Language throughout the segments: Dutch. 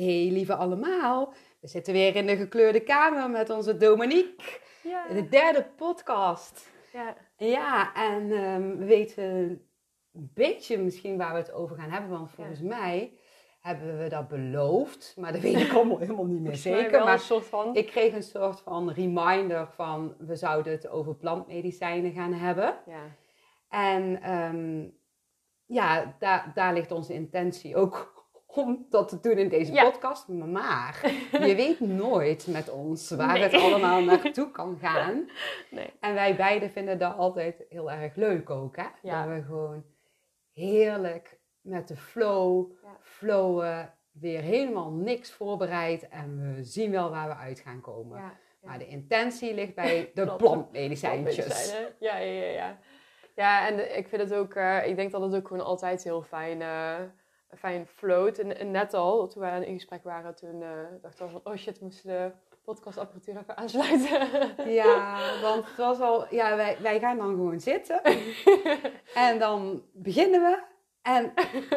Hey lieve allemaal, we zitten weer in de gekleurde kamer met onze Dominique. Ja. De derde podcast. ja. Ja, en ehm, we weten een beetje misschien waar we het over gaan hebben. Want volgens mij hebben we dat beloofd. Maar dat weet ik allemaal helemaal niet meer zeker. Maar van... ik kreeg een soort van reminder van we zouden het over plantmedicijnen gaan hebben. Ja. En ehm, ja, daar, daar ligt onze intentie ook om dat te doen in deze Ja. podcast. Maar je weet nooit met ons waar Nee. het allemaal naartoe kan gaan. Nee. En wij beiden vinden dat altijd heel erg leuk ook. Hè? Ja. Dat we gewoon heerlijk met de flow Ja. flowen. Weer helemaal niks voorbereid. En we zien wel waar we uit gaan komen. Maar de intentie ligt bij de plantmedicijntjes. Ja, ja, ja, ja. Ja, en ik vind het ook... eh, ik denk dat het ook gewoon altijd heel fijn, eh, fijn float. En, en net al, toen wij in gesprek waren, toen eh dachten we van... Oh shit, moesten de podcastapparatuur even aansluiten. Ja, want het was al, ja, wij, wij gaan dan gewoon zitten. En dan beginnen we. En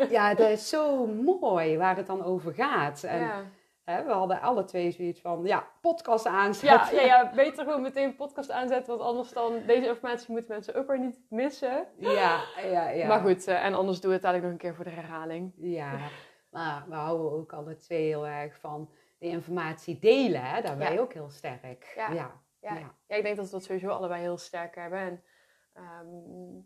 ja, dat is zo mooi waar het dan over gaat. En ja. We hadden alle twee zoiets van, ja, podcast aanzetten. ja, ja, beter gewoon meteen een podcast aanzetten, want anders dan, deze informatie moeten mensen ook weer niet missen. ja, ja. ja. Maar goed, eh, en anders doe het dadelijk nog een keer voor de herhaling. Ja, maar we houden ook alle twee heel erg van de informatie delen. Hè? Daar ben Ja. ook heel sterk. Ja. ja. Ja, ik denk dat we dat sowieso allebei heel sterk hebben. En, ehm,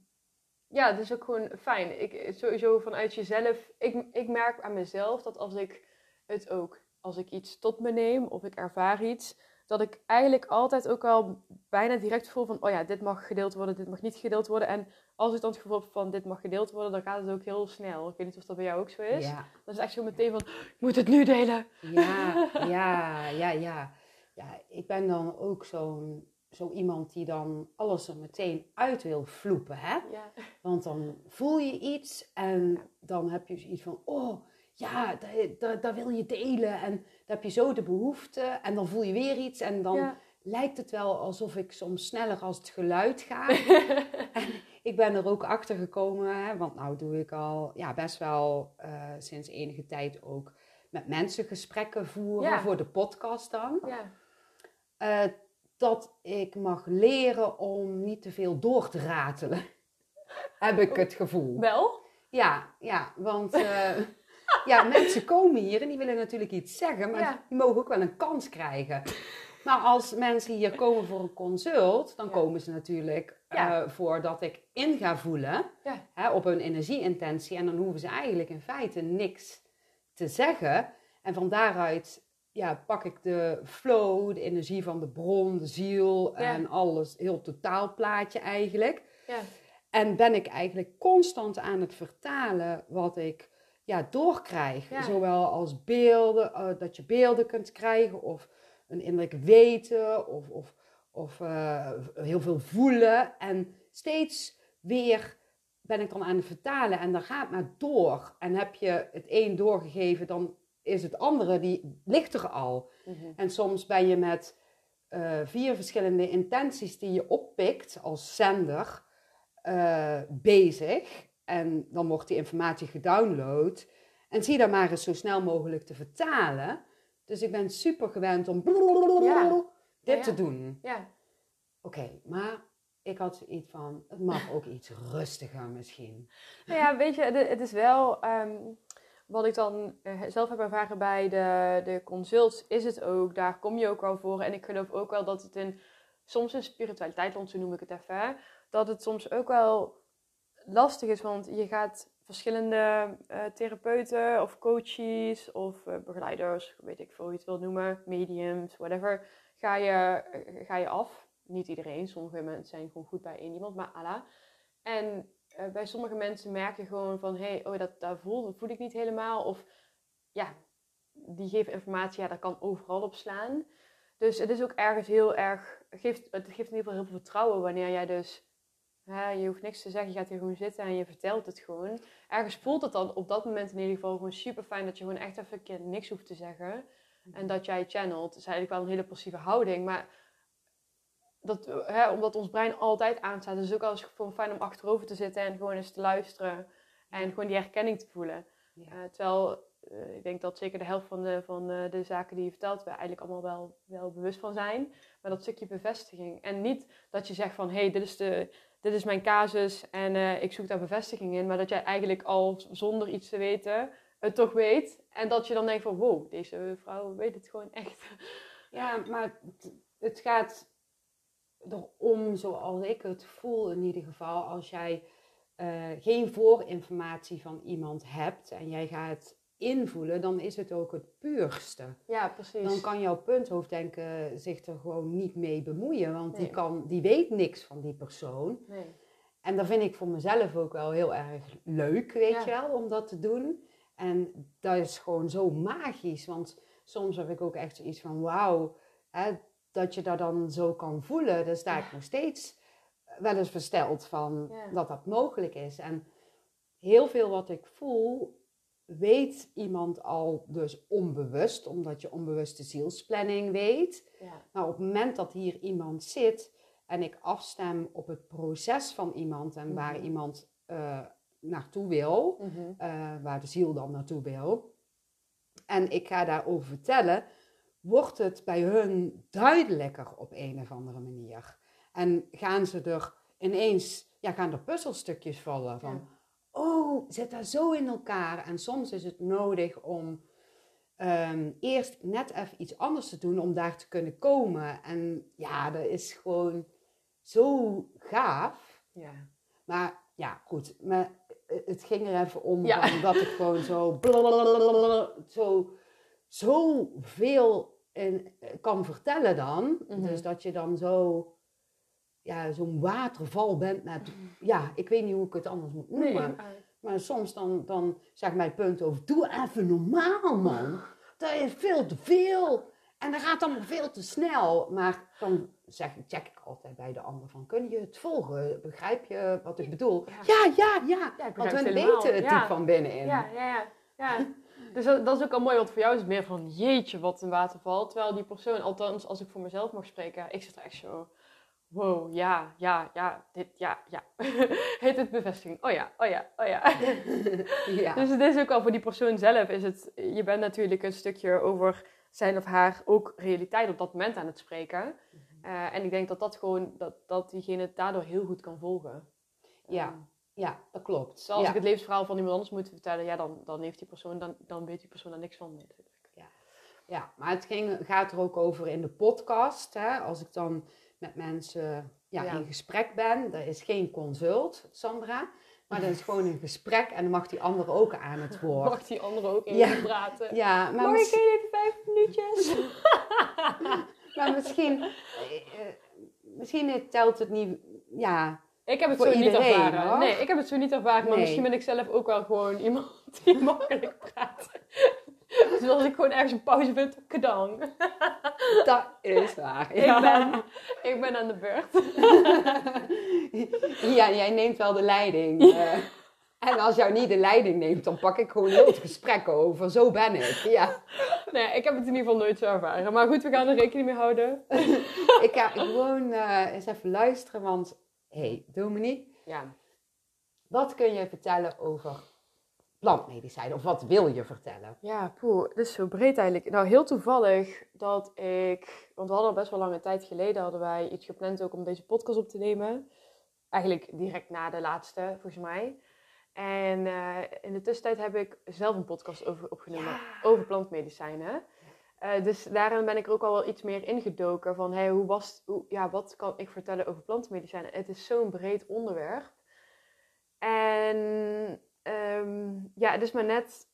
ja, het is ook gewoon fijn. Ik, sowieso vanuit jezelf. Ik, ik merk aan mezelf dat als ik het ook, als ik iets tot me neem of ik ervaar iets, dat ik eigenlijk altijd ook al bijna direct voel van, oh ja, dit mag gedeeld worden, dit mag niet gedeeld worden. En als ik dan het gevoel heb van, dit mag gedeeld worden, dan gaat het ook heel snel. Ik weet niet of dat bij jou ook zo is. Ja. Dan is het echt zo meteen van, ik moet het nu delen. Ja, ja, ja, ja. Ja, ik ben dan ook zo'n zo iemand die dan alles er meteen uit wil vloepen, hè? Ja, Want dan voel je iets en dan heb je zoiets van, oh, ja, dat, dat, dat wil je delen. En dan heb je zo de behoefte en dan voel je weer iets en dan ja. lijkt het wel alsof ik soms sneller als het geluid ga. En ik ben er ook achter gekomen, hè, want nou doe ik al ja, best wel eh, sinds enige tijd ook met mensen gesprekken voeren Ja. voor de podcast dan. ja. Eh, dat ik mag leren om niet te veel door te ratelen. Heb ik het gevoel. Wel? Ja, ja, want eh, ja, mensen komen hier en die willen natuurlijk iets zeggen, maar Ja. die mogen ook wel een kans krijgen. Maar als mensen hier komen voor een consult, dan Ja. komen ze natuurlijk Ja. eh, voordat ik in ga voelen hè, op hun energieintentie. En dan hoeven ze eigenlijk in feite niks te zeggen. En van daaruit ja, pak ik de flow, de energie van de bron, de ziel en alles, heel totaalplaatje eigenlijk. Ja. En ben ik eigenlijk constant aan het vertalen wat ik ja, doorkrijg. Ja. Zowel als beelden, eh, dat je beelden kunt krijgen of een innerlijk weten of, of, of eh, heel veel voelen. En steeds weer ben ik dan aan het vertalen en dan gaat maar door. En heb je het een doorgegeven, dan is het andere, die ligt er al. Mhm. En soms ben je met eh, vier verschillende intenties die je oppikt als zender bezig. En dan wordt die informatie gedownload. En zie dan maar eens zo snel mogelijk te vertalen. Dus ik ben super gewend om Ja. dit Ja, ja. te doen. Ja. Oké, maar ik had zoiets van, het mag ook iets rustiger misschien. Nou ja, weet je, het, is wel ehm, wat ik dan eh, zelf heb ervaren bij de, de consults, is het ook, daar kom je ook wel voor. En ik geloof ook wel dat het in, soms in spiritualiteit, want zo noem ik het even, dat het soms ook wel lastig is, want je gaat verschillende eh, therapeuten of coaches of eh, begeleiders, weet ik veel hoe je het wil noemen, mediums, whatever, ga je, eh, ga je af. Niet iedereen, sommige mensen zijn gewoon goed bij één iemand, maar Allah. En bij sommige mensen merk je gewoon van, hé, hey, oh, dat, dat, voel, dat voel ik niet helemaal. Of ja, die geven informatie, ja, dat kan overal op slaan. Dus het is ook ergens heel erg, geeft, het geeft in ieder geval heel veel vertrouwen wanneer jij dus, je hoeft niks te zeggen, je gaat hier gewoon zitten en je vertelt het gewoon. Ergens voelt het dan op dat moment in ieder geval gewoon super fijn dat je gewoon echt even een keer niks hoeft te zeggen. En dat jij channelt. Het is eigenlijk wel een hele passieve houding, maar dat, hè, omdat ons brein altijd aanstaat. Dus ook als gewoon fijn om achterover te zitten en gewoon eens te luisteren. En gewoon die herkenning te voelen. Ja. Eh, terwijl eh, ik denk dat zeker de helft van de, van eh, de zaken die je vertelt, we eigenlijk allemaal wel, wel bewust van zijn. Maar dat stukje bevestiging. En niet dat je zegt van, hé, hey, dit, is de, dit is mijn casus en eh, ik zoek daar bevestiging in. Maar dat jij eigenlijk al zonder iets te weten het toch weet. En dat je dan denkt van, wow, deze vrouw weet het gewoon echt. Ja, maar het, gaat erom, zoals ik het voel in ieder geval, als jij eh, geen voorinformatie van iemand hebt en jij gaat invoelen, dan is het ook het puurste. Ja, precies. Dan kan jouw punthoofddenken zich er gewoon niet mee bemoeien, want die, kan, die weet niks van die persoon. Nee. En dat vind ik voor mezelf ook wel heel erg leuk, weet Ja. je wel, om dat te doen. En dat is gewoon zo magisch, want soms heb ik ook echt zoiets van, wauw, dat je dat dan zo kan voelen. Daar sta ik nog steeds wel eens versteld van Ja. dat dat mogelijk is. En heel veel wat ik voel, weet iemand al dus onbewust, omdat je onbewuste zielsplanning weet. Ja. Maar op het moment dat hier iemand zit en ik afstem op het proces van iemand en waar Mhm. iemand eh, naartoe wil, Mhm. eh, waar de ziel dan naartoe wil, en ik ga daarover vertellen, wordt het bij hun duidelijker op een of andere manier. En gaan ze er ineens, ja, gaan er puzzelstukjes vallen van, Ja. Zit dat zo in elkaar? En soms is het nodig om ehm, eerst net even iets anders te doen om daar te kunnen komen. En ja, dat is gewoon zo gaaf. Ja. Maar ja, goed. Maar het ging er even om Ja. van dat ik gewoon zo, zo, zo veel in, kan vertellen dan. Mhm. Dus dat je dan zo, ja, zo'n waterval bent met, ja, ik weet niet hoe ik het anders moet noemen. Nee, Maar soms dan, dan zeg mijn punt over, doe even normaal man. Dat is veel te veel. En dat gaat allemaal veel te snel. Maar dan zeg, check ik altijd bij de ander van, kun je het volgen? Begrijp je wat ik bedoel? Ja. Ja, ja, ja. Ja, ik Want we weten het Ja. diep van binnenin. Ja, ja, ja. ja. Dus dat, dat is ook al mooi, want voor jou is het meer van jeetje, wat een waterval. Terwijl die persoon, althans als ik voor mezelf mag spreken, ik zit er echt zo, wow, ja, ja, ja, dit, ja, ja. Heet het bevestiging? Oh ja, oh ja, oh ja. Ja. Dus het is ook al voor die persoon zelf, is het, je bent natuurlijk een stukje over zijn of haar ook realiteit op dat moment aan het spreken. Eh, en ik denk dat dat gewoon, dat, dat diegene het daardoor heel goed kan volgen. Ja. Ehm, ja, dat klopt. Zoals ja. ik het levensverhaal van iemand anders moet vertellen, ja, dan, dan, heeft die persoon, dan, dan weet die persoon daar niks van natuurlijk. Ja, maar het ging, gaat er ook over in de podcast. Hè? Als ik dan met mensen ja, Ja. in gesprek ben. Dat is geen consult, Sandra. Maar dat is gewoon een gesprek en dan mag die andere ook aan het woord. Mag die andere ook Ja. even praten? Ja, maar, Mag mis- ik even vijf minuutjes? maar misschien, eh, misschien telt het niet. Ja, Ik heb het zo niet ervaren. hoor. Nee, ik heb het zo niet ervaren. Maar Nee. misschien ben ik zelf ook wel gewoon iemand die makkelijk praat. Dus als ik gewoon ergens een pauze vind, kadang. dat is waar. Ik, ben, ik ben aan de beurt. ja, jij neemt wel de leiding. eh. en als jou niet de leiding neemt, dan pak ik gewoon heel het gesprek over. Zo ben ik. Ja. Nee, ik heb het in ieder geval nooit zo ervaren. Maar goed, we gaan er rekening mee houden. Ik ga gewoon eh, eens even luisteren, want hé, hey, Dominique, Ja. wat kun je vertellen over plantmedicijnen? Of wat wil je vertellen? Ja, poeh, dit is zo breed eigenlijk. Nou, heel toevallig dat ik... Want we hadden al best wel lange tijd geleden... hadden wij iets gepland ook om deze podcast op te nemen. Eigenlijk direct na de laatste, volgens mij. En eh, in de tussentijd heb ik zelf een podcast over opgenomen. Ja. Over plantmedicijnen. Eh, dus daarin ben ik er ook al wel iets meer ingedoken. Van, hey, hoe was, hoe, ja, wat kan ik vertellen over plantmedicijnen? Het is zo'n breed onderwerp. En ehm, ja, het is maar net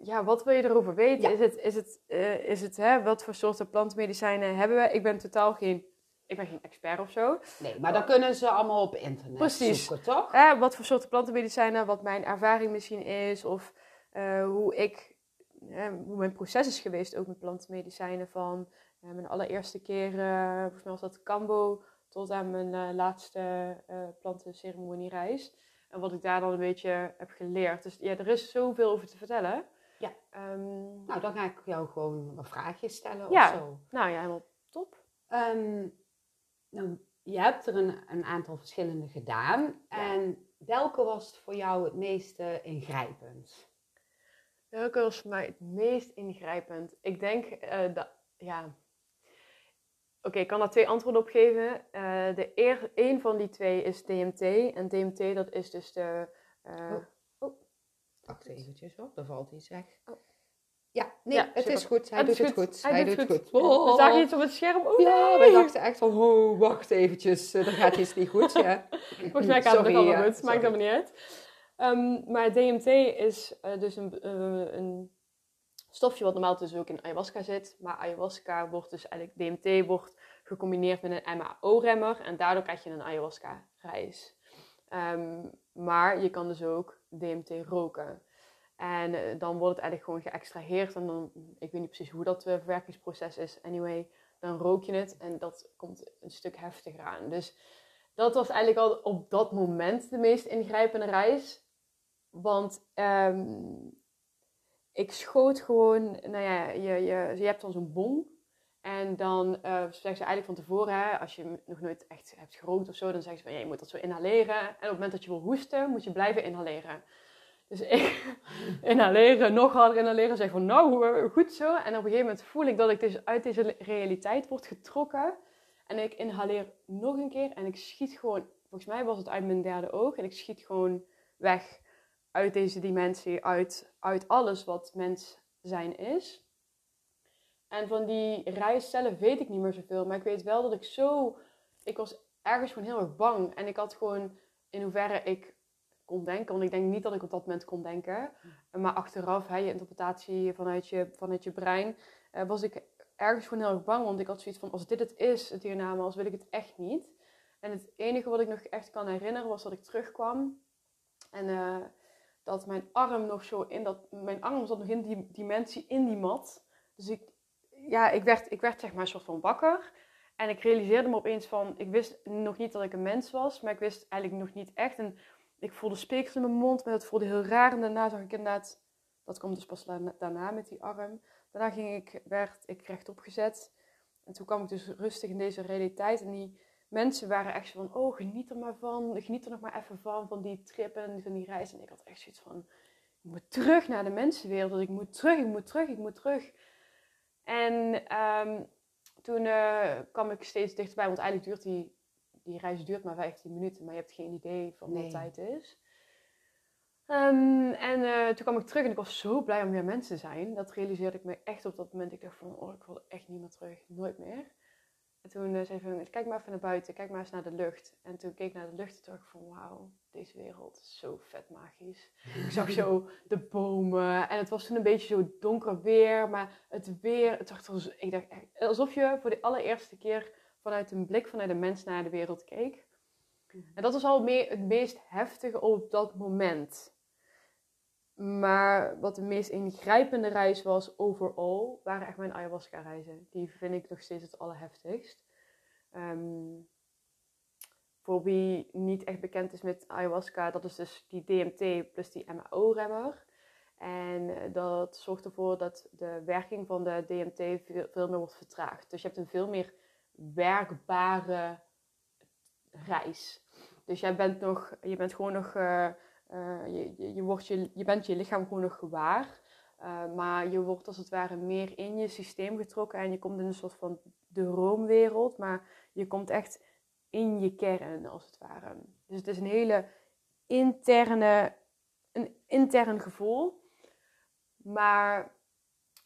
ja, wat wil je erover weten? Ja. Is het, is het, eh, is het hè, wat voor soorten plantmedicijnen hebben we? Ik ben totaal geen, ik ben geen expert of zo. Nee, maar dan kunnen ze allemaal op internet Precies. zoeken, toch? Hè, wat voor soorten plantenmedicijnen, wat mijn ervaring misschien is, of eh, hoe ik, hè, hoe mijn proces is geweest ook met plantenmedicijnen. Van eh, mijn allereerste keer, volgens mij was dat Cambo, tot aan mijn laatste plantenceremoniereis. En wat ik daar dan een beetje heb geleerd. Dus ja, er is zoveel over te vertellen. Ja. Ehm, Nou, dan ga ik jou gewoon wat vraagjes stellen Ja. of zo. nou ja, helemaal top. Ehm, nou, je hebt er een, een aantal verschillende gedaan. Ja. En welke was voor jou het meest eh, ingrijpend? Welke was voor mij het meest ingrijpend? Ik denk eh, dat, ja. Oké, ik kan daar twee antwoorden op geven. Eh, de eer, een van die twee is DMT. En DMT, dat is dus de. eh, Oh. Wacht eventjes hoor, er valt iets weg. Oh. Ja, nee, Ja, het super. is goed. Hij Het doet het goed. goed. Hij doet het het goed. We Oh. zagen iets op het scherm. Oh, Ja, nee! wij dachten echt van, oh, wacht eventjes, eh, er gaat iets niet goed. Ja. Volgens mij gaat het nog allemaal ja, goed. Maakt helemaal niet uit. Ehm, maar DMT is eh, dus een, eh, een stofje wat normaal dus ook in ayahuasca zit. Maar ayahuasca wordt dus eigenlijk, DMT wordt gecombineerd met een MAO-remmer. En daardoor krijg je een ayahuasca-reis. Ehm, maar je kan dus ook DMT roken. En eh, dan wordt het eigenlijk gewoon geëxtraheerd. En dan, ik weet niet precies hoe dat eh, verwerkingsproces is. Anyway, dan rook je het en dat komt een stuk heftiger aan. Dus dat was eigenlijk al op dat moment de meest ingrijpende reis. Want ehm, ik schoot gewoon, nou ja, je, je, je hebt dan zo'n bong. En dan eh zeggen ze eigenlijk van tevoren, als je nog nooit echt hebt gerookt of zo, dan zeggen ze van je moet dat zo inhaleren. En op het moment dat je wil hoesten, moet je blijven inhaleren. Dus ik inhaleren, nog harder inhaleren, zeg van nou, eh, goed zo. En op een gegeven moment voel ik dat ik dus uit deze realiteit word getrokken. En ik inhaleer nog een keer en ik schiet gewoon, volgens mij was het uit mijn derde oog. En ik schiet gewoon weg uit deze dimensie, uit, uit alles wat mens zijn is. En van die reis zelf weet ik niet meer zoveel. Maar ik weet wel dat ik zo... Ik was ergens gewoon heel erg bang. En ik had gewoon in hoeverre ik kon denken. Want ik denk niet dat ik op dat moment kon denken. Maar achteraf, hè, je interpretatie vanuit je, vanuit je brein... eh, was ik ergens gewoon heel erg bang. Want ik had zoiets van, als dit het is, het hiernamaals, wil ik het echt niet. En het enige wat ik nog echt kan herinneren was dat ik terugkwam. En eh, dat mijn arm nog zo in dat... Mijn arm zat nog in die dimensie, in die mat. Dus ik, ja, ik werd, ik werd zeg maar een soort van wakker. En ik realiseerde me opeens van, ik wist nog niet dat ik een mens was, maar ik wist eigenlijk nog niet echt. En ik voelde speekels in mijn mond, maar dat voelde heel raar. En daarna zag ik inderdaad, dat kwam dus pas daarna- daarna met die arm. Daarna ging ik, werd ik rechtop gezet. En toen kwam ik dus rustig in deze realiteit. En die mensen waren echt zo van, oh geniet er maar van. Geniet er nog maar even van, van die trip en van die reis. En ik had echt zoiets van, ik moet terug naar de mensenwereld. Ik moet terug, ik moet terug, ik moet terug. En ehm, toen eh, kwam ik steeds dichterbij, want eigenlijk duurt die, die reis duurt maar 15 minuten, maar je hebt geen idee van Nee. wat tijd is. Ehm, en eh, toen kwam ik terug en ik was zo blij om weer mensen te zijn. Dat realiseerde ik me echt op dat moment. Ik dacht van, oh, ik wil echt niet meer terug, nooit meer. En toen eh, zei van, kijk maar even naar buiten, kijk maar eens naar de lucht. En toen keek ik naar de lucht en toen dacht ik van, wauw, deze wereld is zo vet magisch. Ik zag zo de bomen en het was toen een beetje zo donker weer, maar het weer, het dacht ik dacht echt, alsof je voor de allereerste keer vanuit een blik vanuit een mens naar de wereld keek. En dat was al me- het meest heftige op dat moment. Maar wat de meest ingrijpende reis was overal, waren echt mijn ayahuasca-reizen. Die vind ik nog steeds het allerheftigst. Ehm, voor wie niet echt bekend is met ayahuasca, dat is dus die DMT plus die MAO-remmer. En eh, dat zorgt ervoor dat de werking van de DMT veel, veel meer wordt vertraagd. Dus je hebt een veel meer werkbare reis. Dus jij bent nog, je bent gewoon nog, eh, eh, je, je, wordt je, je bent je lichaam gewoon nog gewaar. Eh, maar je wordt als het ware meer in je systeem getrokken en je komt in een soort van droomwereld. Maar je komt echt in je kern, als het ware. Dus het is een hele interne, een intern gevoel. Maar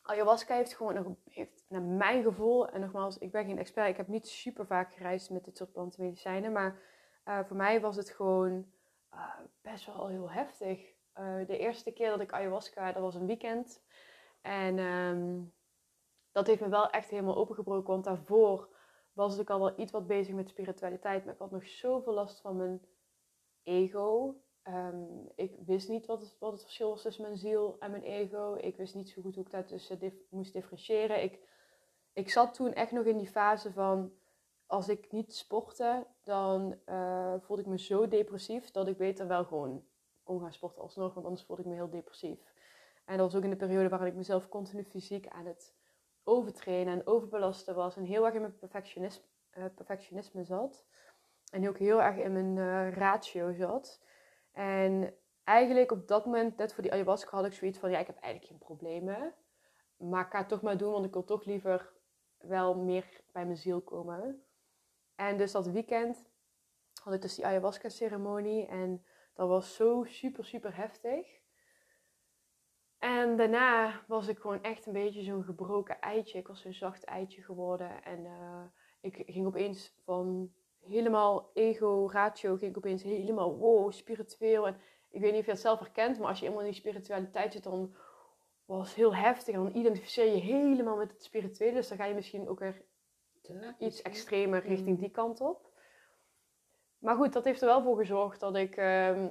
ayahuasca heeft gewoon nog, heeft naar mijn gevoel, en nogmaals, ik ben geen expert, ik heb niet super vaak gereisd met dit soort plantenmedicijnen, maar eh, voor mij was het gewoon eh, best wel heel heftig. Eh, de eerste keer dat ik ayahuasca, dat was een weekend. En ehm, dat heeft me wel echt helemaal opengebroken, want daarvoor was ik al wel iets wat bezig met spiritualiteit, maar ik had nog zoveel last van mijn ego. Ehm, ik wist niet wat het, wat het verschil was tussen mijn ziel en mijn ego. Ik wist niet zo goed hoe ik daartussen moest differentiëren. Ik, ik zat toen echt nog in die fase van... Als ik niet sportte, dan eh, voelde ik me zo depressief... dat ik beter wel gewoon kon gaan sporten alsnog. Want anders voelde ik me heel depressief. En dat was ook in de periode waarin ik mezelf continu fysiek aan het overtrainen en overbelasten was. En heel erg in mijn perfectionisme, eh, perfectionisme zat. En ook heel erg in mijn eh, ratio zat. En eigenlijk op dat moment, net voor die ayahuasca, had ik zoiets van, ja, ik heb eigenlijk geen problemen. Maar ik ga het toch maar doen, want ik wil toch liever wel meer bij mijn ziel komen. En dus dat weekend had ik dus die ayahuasca-ceremonie. En dat was zo super, super heftig. En daarna was ik gewoon echt een beetje zo'n gebroken eitje. Ik was zo'n zacht eitje geworden. En uh, ik ging opeens van helemaal ego-ratio, ging ik opeens helemaal wow, spiritueel. En ik weet niet of je het zelf herkent, maar als je helemaal in die spiritualiteit zit, dan was het heel heftig. En dan identificeer je helemaal met het spirituele. Dus dan ga je misschien ook weer iets extremer richting mm. die kant op. Maar goed, dat heeft er wel voor gezorgd dat ik, uh,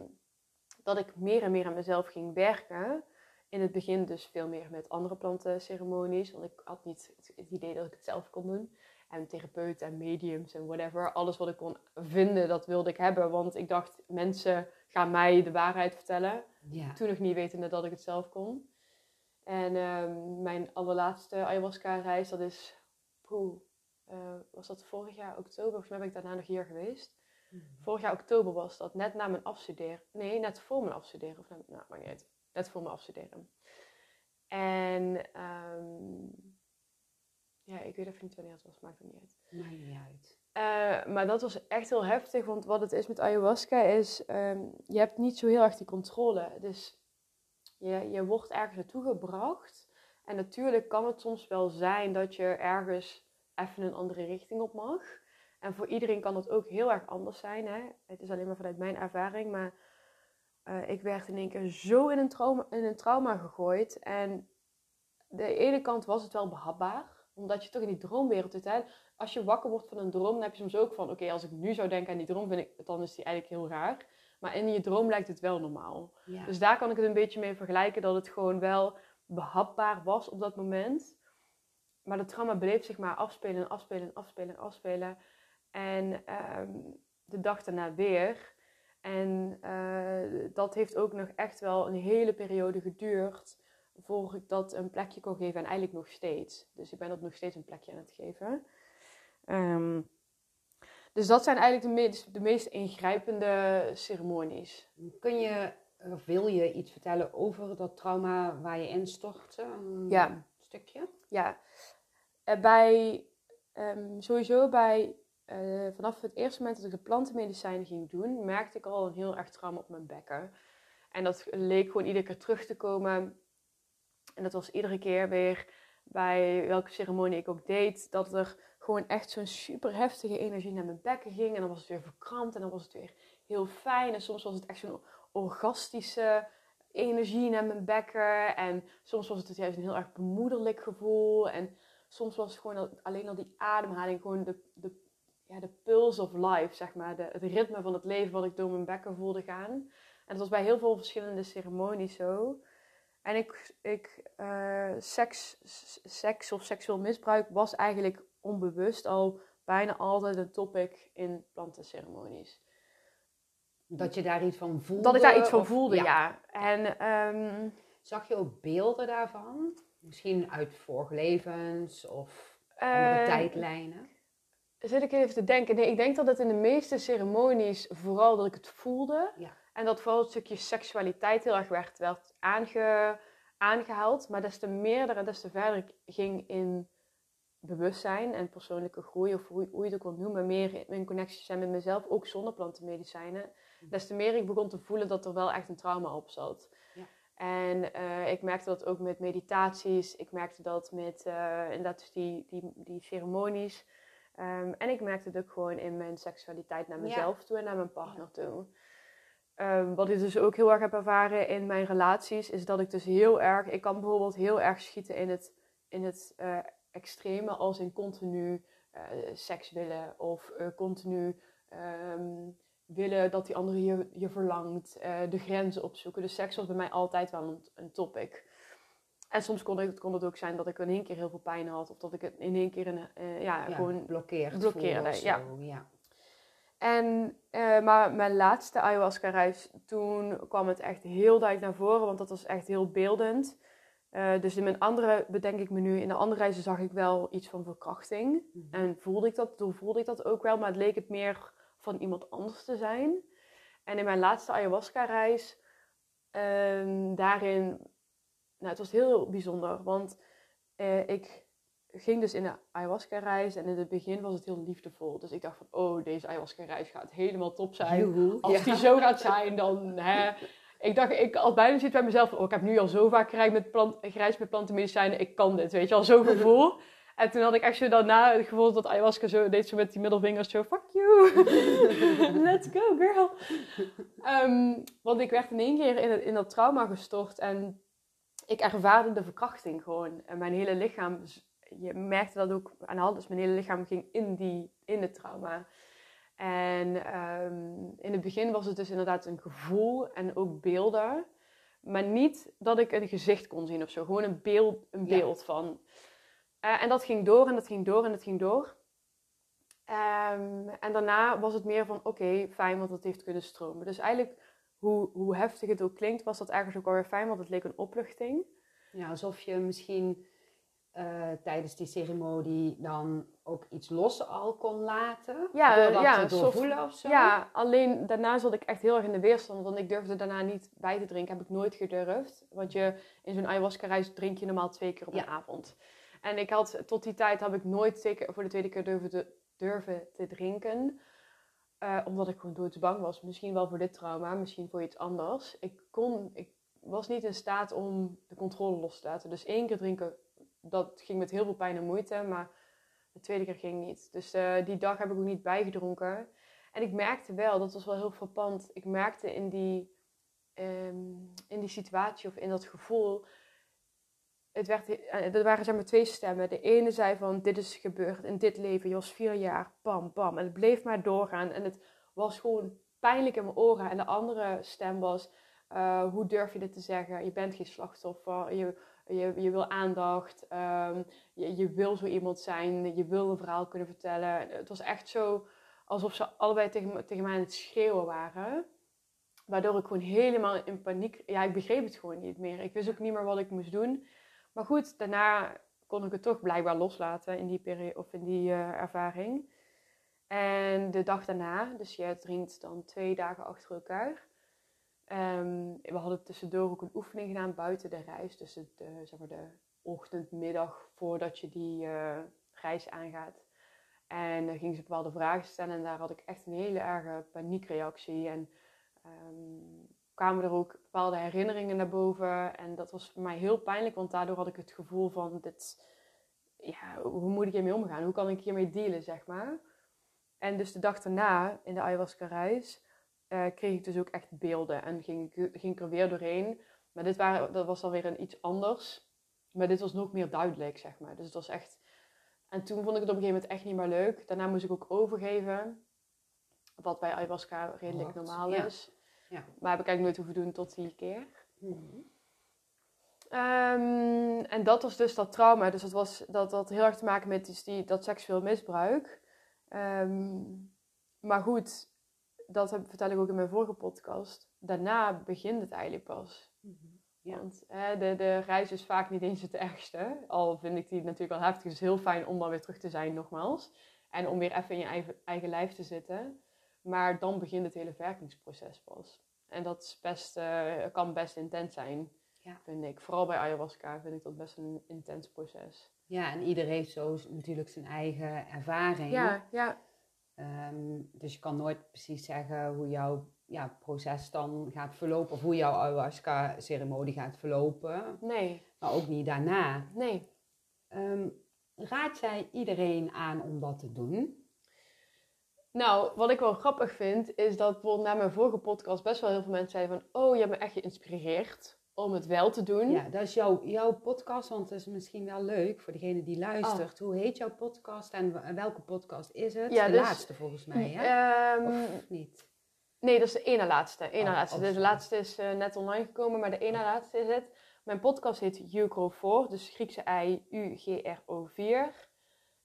dat ik meer en meer aan mezelf ging werken. In het begin dus veel meer met andere plantenceremonies. Want ik had niet het idee dat ik het zelf kon doen. En therapeuten en mediums en whatever. Alles wat ik kon vinden, dat wilde ik hebben. Want ik dacht, mensen gaan mij de waarheid vertellen. Ja. Toen nog niet wetende dat ik het zelf kon. En uh, mijn allerlaatste ayahuasca-reis, dat is... Poeh, uh, was dat vorig jaar oktober? Volgens mij ben ik daarna nog hier geweest. Mhm. Vorig jaar oktober was dat, net na mijn afstuderen. Nee, net voor mijn afstuderen. Of net, nou, maakt niet uit. Net voor mijn afstuderen. En um, ja, ik weet even niet wanneer het was, maakt het niet uit. Maakt niet uit. Uh, maar dat was echt heel heftig, want wat het is met ayahuasca is, um, je hebt niet zo heel erg die controle. Dus je, je wordt ergens naartoe gebracht. En natuurlijk kan het soms wel zijn dat je ergens even een andere richting op mag. En voor iedereen kan dat ook heel erg anders zijn. Hè? Het is alleen maar vanuit mijn ervaring. Maar uh, ik werd in één keer zo in een, trauma, in een trauma gegooid. En de ene kant was het wel behapbaar. Omdat je toch in die droomwereld zit. Hè? Als je wakker wordt van een droom, dan heb je soms ook van... Oké, als ik nu zou denken aan die droom, vind ik, dan is die eigenlijk heel raar. Maar in je droom lijkt het wel normaal. Dus daar kan ik het een beetje mee vergelijken. Dat het gewoon wel behapbaar was op dat moment. Maar de trauma bleef zich maar afspelen, afspelen, afspelen, afspelen. En ehm, de dag daarna weer. En uh, dat heeft ook nog echt wel een hele periode geduurd voor ik dat een plekje kon geven. En eigenlijk nog steeds. Dus ik ben dat nog steeds een plekje aan het geven. Um, dus dat zijn eigenlijk de meest, de meest ingrijpende ceremonies. Kun je, of wil je iets vertellen over dat trauma waar je in stortte? Een ja. stukje? Ja. Uh, bij, um, sowieso bij uh, vanaf het eerste moment dat ik de plantenmedicijnen ging doen, merkte ik al een heel erg trauma op mijn bekken. En dat leek gewoon iedere keer terug te komen. En dat was iedere keer weer bij welke ceremonie ik ook deed, dat er gewoon echt zo'n super heftige energie naar mijn bekken ging. En dan was het weer verkrampt en dan was het weer heel fijn. En soms was het echt zo'n orgastische energie naar mijn bekken. En soms was het juist een heel erg bemoederlijk gevoel. En soms was het gewoon alleen al die ademhaling, gewoon de, de ja, de pulse of life, zeg maar. De, het ritme van het leven wat ik door mijn bekken voelde gaan. En dat was bij heel veel verschillende ceremonies zo. En ik, ik uh, seks, seks of seksueel misbruik was eigenlijk onbewust al bijna altijd een topic in plantenceremonies. Dat je daar iets van voelde? Dat ik daar iets van voelde, ja. En, um, Zag je ook beelden daarvan? Misschien uit vorige levens of andere uh, tijdlijnen? zit ik even te denken. Nee, ik denk dat het in de meeste ceremonies vooral dat ik het voelde. Ja. En dat vooral het stukje seksualiteit heel erg werd, werd aange, aangehaald. Maar des te meer en des te verder ik ging in bewustzijn en persoonlijke groei, of hoe, hoe je het ook wilt noemen, meer in connectie zijn met mezelf, ook zonder plantenmedicijnen. Mhm. Des te meer ik begon te voelen dat er wel echt een trauma op zat. En uh, ik merkte dat ook met meditaties, ik merkte dat met uh, inderdaad dus die, die, die ceremonies. Um, en ik merkte het ook gewoon in mijn seksualiteit naar mezelf toe en naar mijn partner toe. Um, wat ik dus ook heel erg heb ervaren in mijn relaties, is dat ik dus heel erg, ik kan bijvoorbeeld heel erg schieten in het, in het uh, extreme, als in continu seks willen of continu um, willen dat die andere je, je verlangt, de grenzen opzoeken. Dus seks was bij mij altijd wel een, een topic. En soms kon het, kon het ook zijn dat ik in één keer heel veel pijn had. Of dat ik het in één keer een, uh, ja, ja, gewoon blokkeerd blokkeerde. Zo, ja. ja. En, uh, maar mijn laatste ayahuasca-reis, toen kwam het echt heel duidelijk naar voren. Want dat was echt heel beeldend. Uh, dus in mijn andere, bedenk ik me nu, in de andere reizen zag ik wel iets van verkrachting. Mm -hmm. En voelde ik dat, toen voelde ik dat ook wel. Maar het leek het meer van iemand anders te zijn. En in mijn laatste ayahuasca-reis ehm, daarin, nou, het was heel bijzonder, want eh, ik ging dus in de ayahuasca-reis en in het begin was het heel liefdevol. Dus ik dacht van, oh, deze ayahuasca-reis gaat helemaal top zijn. Joehoe. Als Ja. die zo gaat zijn, dan hè. Ik dacht, ik had bijna zit bij mezelf oh, ik heb nu al zo vaak gereisd met, plant, gereisd met plantenmedicijnen, ik kan dit, weet je al, zo'n gevoel. En toen had ik echt zo daarna het gevoel dat ayahuasca zo deed, zo met die middelvingers, zo, fuck you, let's go girl. Ehm, want ik werd in één keer in, het, in dat trauma gestort en ik ervaarde de verkrachting gewoon. En mijn hele lichaam, je merkte dat ook aan de hand, dus mijn hele lichaam ging in, die, in het trauma. En ehm, in het begin was het dus inderdaad een gevoel en ook beelden. Maar niet dat ik een gezicht kon zien of zo. Gewoon een beeld, een Ja. beeld van. Eh, en dat ging door en dat ging door en dat ging door. Ehm, en daarna was het meer van, oké, fijn, want het heeft kunnen stromen. Dus eigenlijk, hoe, hoe heftig het ook klinkt, was dat ergens ook alweer fijn, want het leek een opluchting. Ja, alsof je misschien eh, tijdens die ceremonie dan ook iets los al kon laten. Ja, door dat ja, te soort- doorvoelen of zo. Ja, alleen daarna zat ik echt heel erg in de weerstand. Want ik durfde daarna niet bij te drinken. Heb ik nooit gedurfd. Want je, in zo'n ayahuasca-reis drink je normaal twee keer op Ja. een avond. En ik had, tot die tijd heb ik nooit zeker voor de tweede keer durven te, durven te drinken. Eh, omdat ik gewoon doodsbang was. Misschien wel voor dit trauma, misschien voor iets anders. Ik, kon, ik was niet in staat om de controle los te laten. Dus één keer drinken, dat ging met heel veel pijn en moeite. Maar de tweede keer ging niet. Dus eh, die dag heb ik ook niet bijgedronken. En ik merkte wel, dat was wel heel frappant. Ik merkte in die, ehm, in die situatie of in dat gevoel. Het werd, eh, er waren zeg maar twee stemmen. De ene zei van dit is gebeurd in dit leven. Was vier jaar, bam, bam. En het bleef maar doorgaan. En het was gewoon pijnlijk in mijn oren. En de andere stem was, eh, hoe durf je dit te zeggen? Je bent geen slachtoffer. Je, je, je wil aandacht. ehm, je, je wil zo iemand zijn. Je wil een verhaal kunnen vertellen. Het was echt zo alsof ze allebei tegen, tegen mij aan het schreeuwen waren. Waardoor ik gewoon helemaal in paniek... Ja, ik begreep het gewoon niet meer. Ik wist ook niet meer wat ik moest doen. Maar goed, daarna kon ik het toch blijkbaar loslaten in die, periode, of in die eh, ervaring. En de dag daarna, dus je drinkt dan twee dagen achter elkaar. Ehm, we hadden tussendoor ook een oefening gedaan buiten de reis. Dus het, eh, zeg maar de ochtend, middag voordat je die eh, reis aangaat. En dan ging ze bepaalde vragen stellen en daar had ik echt een hele erge paniekreactie. En ehm, kwamen er ook bepaalde herinneringen naar boven. En dat was voor mij heel pijnlijk, want daardoor had ik het gevoel van, dit, ja, hoe moet ik hiermee omgaan? Hoe kan ik hiermee dealen, zeg maar? En dus de dag daarna, in de ayahuasca-reis, eh, kreeg ik dus ook echt beelden. En ging ik, ging ik er weer doorheen. Maar dit waren, dat was dan weer een iets anders. Maar dit was nog meer duidelijk, zeg maar. Dus het was echt... En toen vond ik het op een gegeven moment echt niet meer leuk. Daarna moest ik ook overgeven. Wat bij ayahuasca redelijk normaal is. Ja. Maar heb ik eigenlijk nooit hoeven doen tot die keer. Mhm. Ehm, en dat was dus dat trauma. Dus dat, was, dat had heel erg te maken met dus die, dat seksueel misbruik. Ehm, maar goed, dat heb, vertel ik ook in mijn vorige podcast. Daarna begint het eigenlijk pas. Mhm. Ja. Want hè, de, de reis is vaak niet eens het ergste. Al vind ik die natuurlijk wel heftig. Het is heel fijn om dan weer terug te zijn, nogmaals. En om weer even in je eigen, eigen lijf te zitten. Maar dan begint het hele werkingsproces pas. En dat is best, eh, kan best intens zijn, Ja. vind ik. Vooral bij ayahuasca vind ik dat best een intens proces. Ja, en ieder heeft zo natuurlijk zijn eigen ervaring. Ja, ja. Ehm, dus je kan nooit precies zeggen hoe jouw ja, proces dan gaat verlopen. Of hoe jouw ayahuasca-ceremonie gaat verlopen. Nee, Maar ook niet daarna. nee. Ehm, raad jij iedereen aan om dat te doen? Nou, wat ik wel grappig vind, is dat bijvoorbeeld na mijn vorige podcast best wel heel veel mensen zeiden van... Oh, je hebt me echt geïnspireerd om het wel te doen. Ja, dat is jouw, jouw podcast, want het is misschien wel leuk voor degene die luistert. Hoe heet jouw podcast en welke podcast is het? Ja, de dus- laatste volgens mij, hè? Ehm, Of niet? Nee, dat is de ene laatste. Ene Oh, laatste. oh, de laatste is eh, net online gekomen, maar de ene laatste is het. Mijn podcast heet Ugro 4, dus Griekse I, U-G-R-O-4.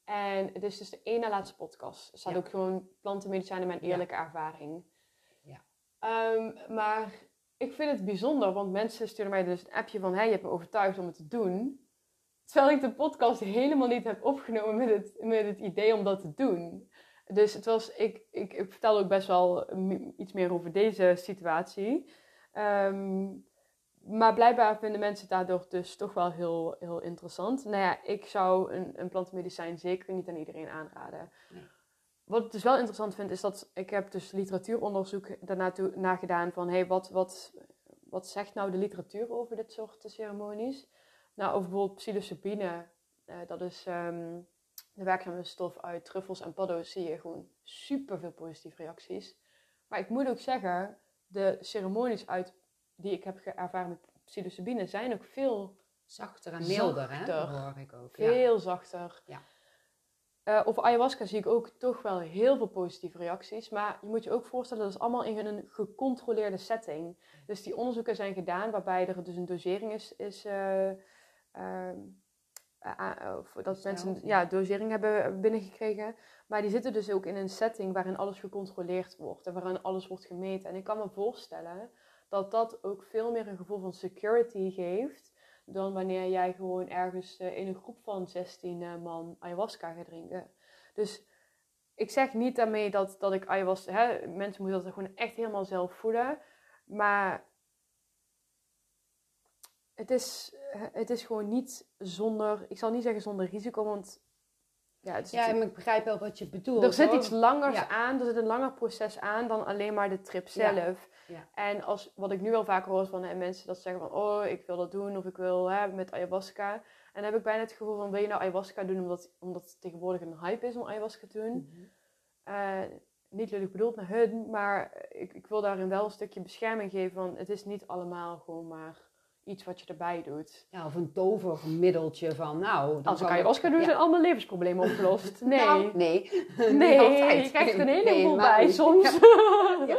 En het is dus de ene laatste podcast. Er staat Ja. ook gewoon plantenmedicijnen, mijn Ja. eerlijke ervaring. Ja. Ehm, maar ik vind het bijzonder, want mensen sturen mij dus een appje van... Hey, je hebt me overtuigd om het te doen. Terwijl ik de podcast helemaal niet heb opgenomen met het, met het idee om dat te doen. Dus het was, ik, ik, ik vertel ook best wel iets meer over deze situatie. Ehm, maar blijkbaar vinden mensen het daardoor dus toch wel heel, heel interessant. Nou ja, ik zou een, een plantenmedicijn zeker niet aan iedereen aanraden. Nee. Wat ik dus wel interessant vind, is dat ik heb dus literatuuronderzoek daarnaartoe naar gedaan van hey, wat, wat, wat zegt nou de literatuur over dit soort ceremonies? Nou, over bijvoorbeeld psilocybine, eh, dat is ehm, de werkzame stof uit truffels en paddo's, zie je gewoon super veel positieve reacties. Maar ik moet ook zeggen, de ceremonies uit, die ik heb ervaren met psilocybine zijn ook veel, Zachter en milder, hè? Zachter. Hoor ik ook. Ja. veel zachter. Ja. Eh, over ayahuasca zie ik ook toch wel heel veel positieve reacties. Maar je moet je ook voorstellen, dat is allemaal in een gecontroleerde setting. Dus die onderzoeken zijn gedaan waarbij er dus een dosering is, is eh, ehm, eh, dat mensen ja, dosering hebben binnengekregen. Maar die zitten dus ook in een setting waarin alles gecontroleerd wordt en waarin alles wordt gemeten. En ik kan me voorstellen dat dat ook veel meer een gevoel van security geeft dan wanneer jij gewoon ergens eh, in een groep van 16 eh, man ayahuasca gaat drinken. Dus ik zeg niet daarmee dat, dat ik ayahuasca... Hè, mensen moeten dat gewoon echt helemaal zelf voelen. Maar het is, eh, het is gewoon niet zonder... Ik zal niet zeggen zonder risico, want... Ja, het is Ja, maar ik begrijp wel wat je bedoelt. er zit hoor. iets langers Ja. aan, er zit een langer proces aan dan alleen maar de trip zelf. Ja. En als, wat ik nu wel vaker hoor van hè, mensen dat zeggen van, oh, ik wil dat doen of ik wil hè, met ayahuasca. En dan heb ik bijna het gevoel van, wil je nou ayahuasca doen omdat, omdat het tegenwoordig een hype is om ayahuasca te doen? Mhm. Eh, niet lullig bedoeld naar hun, maar ik, ik wil daarin wel een stukje bescherming geven, want het is niet allemaal gewoon maar iets wat je erbij doet. Ja, of een tovermiddeltje van, nou... dan Als ik ayahuasca doe, Ja. zijn allemaal levensproblemen opgelost. Nee. Nou, nee. Nee, altijd. je krijgt er een Nee, heleboel bij soms. Ja.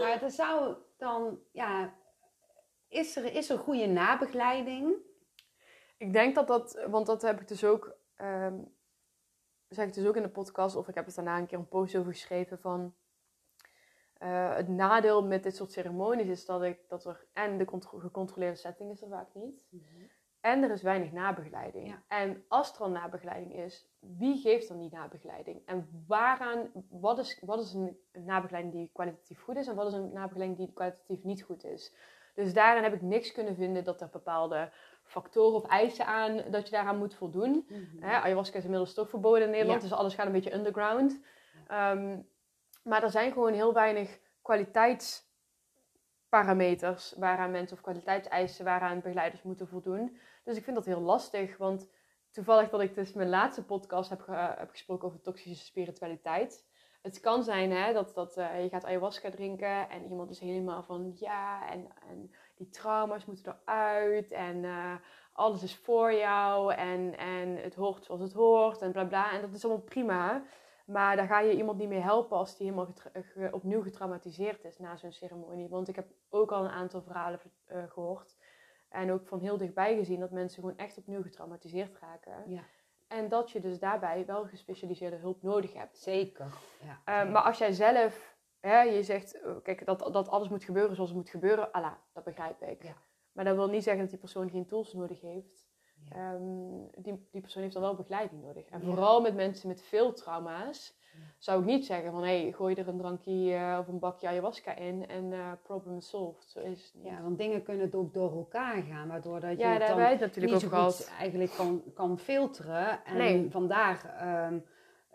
Maar er zou dan, ja... Is er, is er goede nabegeleiding? Ik denk dat dat, want dat heb ik dus ook, ehm zeg ik dus ook in de podcast, of ik heb het daarna een keer een post over geschreven van. eh, het nadeel met dit soort ceremonies is dat, ik, dat er en de contro- gecontroleerde setting is er vaak niet. En er is weinig nabegeleiding. Ja. En als er al nabegeleiding is, wie geeft dan die nabegeleiding? En waaraan, wat is, wat is een nabegeleiding die kwalitatief goed is en wat is een nabegeleiding die kwalitatief niet goed is? Dus daarin heb ik niks kunnen vinden dat er bepaalde factoren of eisen aan, dat je daaraan moet voldoen. Mhm. Hè, ayahuasca is inmiddels toch verboden in Nederland, Ja. dus alles gaat een beetje underground. Ehm, maar er zijn gewoon heel weinig kwaliteitsparameters waaraan mensen of kwaliteitseisen waaraan begeleiders moeten voldoen. Dus ik vind dat heel lastig, want toevallig dat ik dus mijn laatste podcast heb, heb gesproken over toxische spiritualiteit. Het kan zijn hè, dat, dat eh, je gaat ayahuasca drinken en iemand is helemaal van ja, en, en die trauma's moeten eruit en eh, alles is voor jou en, en het hoort zoals het hoort en bla bla. En dat is allemaal prima. Maar daar ga je iemand niet mee helpen als die helemaal getra- ge- opnieuw getraumatiseerd is na zo'n ceremonie. Want ik heb ook al een aantal verhalen eh, gehoord. En ook van heel dichtbij gezien dat mensen gewoon echt opnieuw getraumatiseerd raken. Ja, En dat je dus daarbij wel gespecialiseerde hulp nodig hebt. zeker. Ja. Eh, maar als jij zelf, hè, je zegt, eh, kijk, dat, dat alles moet gebeuren zoals het moet gebeuren, ala, dat begrijp ik. Ja. Maar dat wil niet zeggen dat die persoon geen tools nodig heeft. Ja. Ehm, die, die persoon heeft dan wel begeleiding nodig. En Ja. vooral met mensen met veel trauma's, Ja. zou ik niet zeggen van, hé, hey, gooi er een drankje eh, of een bakje ayahuasca in en eh, problem solved. Zo is het niet. Ja, want dingen kunnen ook door elkaar gaan, waardoor dat je Ja, daar dan wij het natuurlijk niet zo goed eigenlijk kan, kan filteren en Nee. vandaar ehm,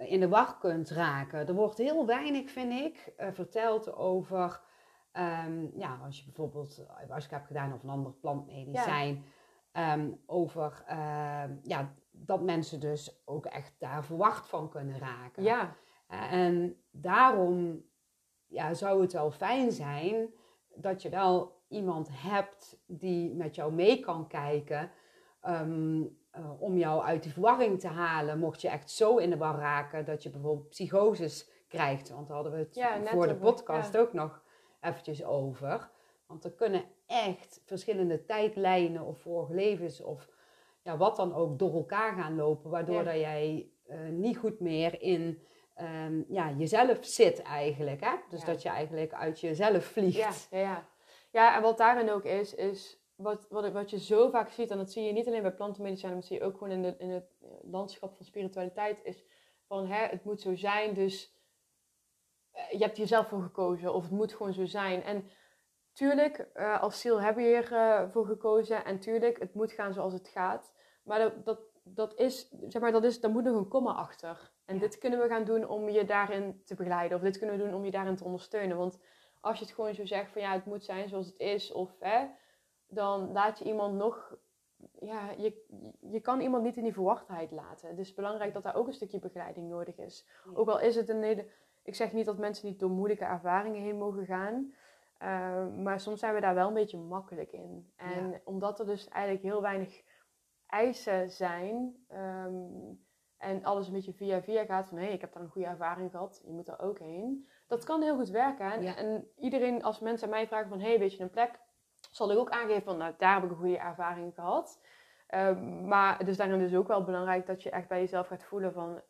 in de war kunt raken. Er wordt heel weinig, vind ik, eh, verteld over, ehm, ja, als je bijvoorbeeld ayahuasca hebt gedaan of een ander plantmedicijn, ehm, over ehm, ja, dat mensen dus ook echt daar verwacht van kunnen raken. Ja, En daarom ja, zou het wel fijn zijn dat je wel iemand hebt die met jou mee kan kijken. ehm, eh, om jou uit die verwarring te halen. Mocht je echt zo in de war raken dat je bijvoorbeeld psychoses krijgt. Want daar hadden we het Ja, voor de over, podcast ja. ook nog eventjes over. Want er kunnen echt verschillende tijdlijnen of vorige levens of ja, wat dan ook door elkaar gaan lopen. Waardoor Ja. dat jij eh, niet goed meer in ehm, ja, jezelf zit eigenlijk. Hè? Dus Ja. dat je eigenlijk uit jezelf vliegt. ja, ja, ja. En wat daarin ook is, is wat, wat, wat je zo vaak ziet, en dat zie je niet alleen bij plantenmedicijnen, maar dat zie je ook gewoon in, de, in het landschap van spiritualiteit, is van hè, het moet zo zijn, dus eh, je hebt jezelf voor gekozen, of het moet gewoon zo zijn. En tuurlijk, eh, als ziel hebben we hiervoor voor gekozen. En tuurlijk, het moet gaan zoals het gaat. Maar dat, dat, dat is, zeg maar, dat is, daar moet nog een komma achter. En dit kunnen we gaan doen om je daarin te begeleiden. Of dit kunnen we doen om je daarin te ondersteunen. Want als je het gewoon zo zegt van ja, het moet zijn zoals het is. Of hè, dan laat je iemand nog ja, je, je kan iemand niet in die verwachtheid laten. Het is belangrijk dat daar ook een stukje begeleiding nodig is. Ook al is het een hele. Ik zeg niet dat mensen niet door moeilijke ervaringen heen mogen gaan. Uh, maar soms zijn we daar wel een beetje makkelijk in. En omdat er dus eigenlijk heel weinig eisen zijn. Um, en alles een beetje via via gaat van hé, hey, ik heb daar een goede ervaring gehad, je moet er ook heen. Dat kan heel goed werken. En, en iedereen, als mensen aan mij vragen van hé, hey, weet je een plek? zal ik ook aangeven van, nou, daar heb ik een goede ervaring gehad. Um, maar het is daarin dus ook wel belangrijk dat je echt bij jezelf gaat voelen van,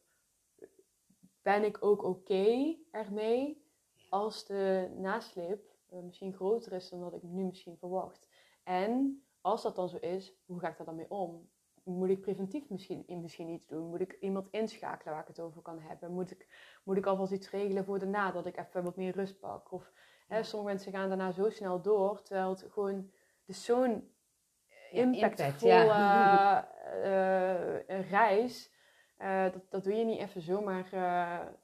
ben ik ook oké ermee als de nasleep misschien groter is dan wat ik nu misschien verwacht. En als dat dan zo is, hoe ga ik daar dan mee om? Moet ik preventief misschien, misschien iets doen? Moet ik iemand inschakelen waar ik het over kan hebben? Moet ik, moet ik alvast iets regelen voor daarna, dat ik even wat meer rust pak? Of Hè, sommige mensen gaan daarna zo snel door, terwijl het gewoon dus zo'n impactvolle ja, uh, reis, uh, dat, dat doe je niet even zomaar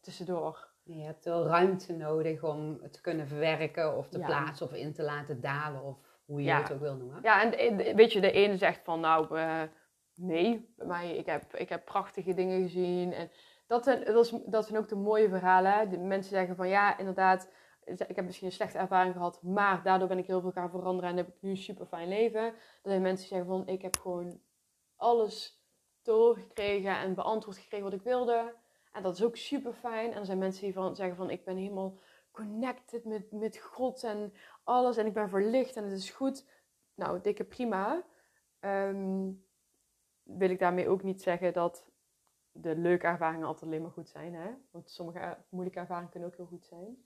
tussendoor. Je hebt wel ruimte nodig om het te kunnen verwerken of te plaatsen of in te laten dalen of hoe je het ook wil noemen. Ja, en weet je, de ene zegt van nou, nee, bij mij, ik heb, ik heb prachtige dingen gezien. En dat zijn, dat, is, dat zijn ook de mooie verhalen. De mensen zeggen van ja, inderdaad, ik heb misschien een slechte ervaring gehad, maar daardoor ben ik heel veel gaan veranderen en heb ik nu een super fijn leven. Dat zijn mensen die zeggen van ik heb gewoon alles doorgekregen en beantwoord gekregen wat ik wilde. En dat is ook super fijn. En er zijn mensen die van, zeggen van ik ben helemaal connected met, met God en alles en ik ben verlicht en het is goed. Nou, dikke prima. Um, wil ik daarmee ook niet zeggen dat de leuke ervaringen altijd alleen maar goed zijn. Hè? Want sommige moeilijke ervaringen kunnen ook heel goed zijn.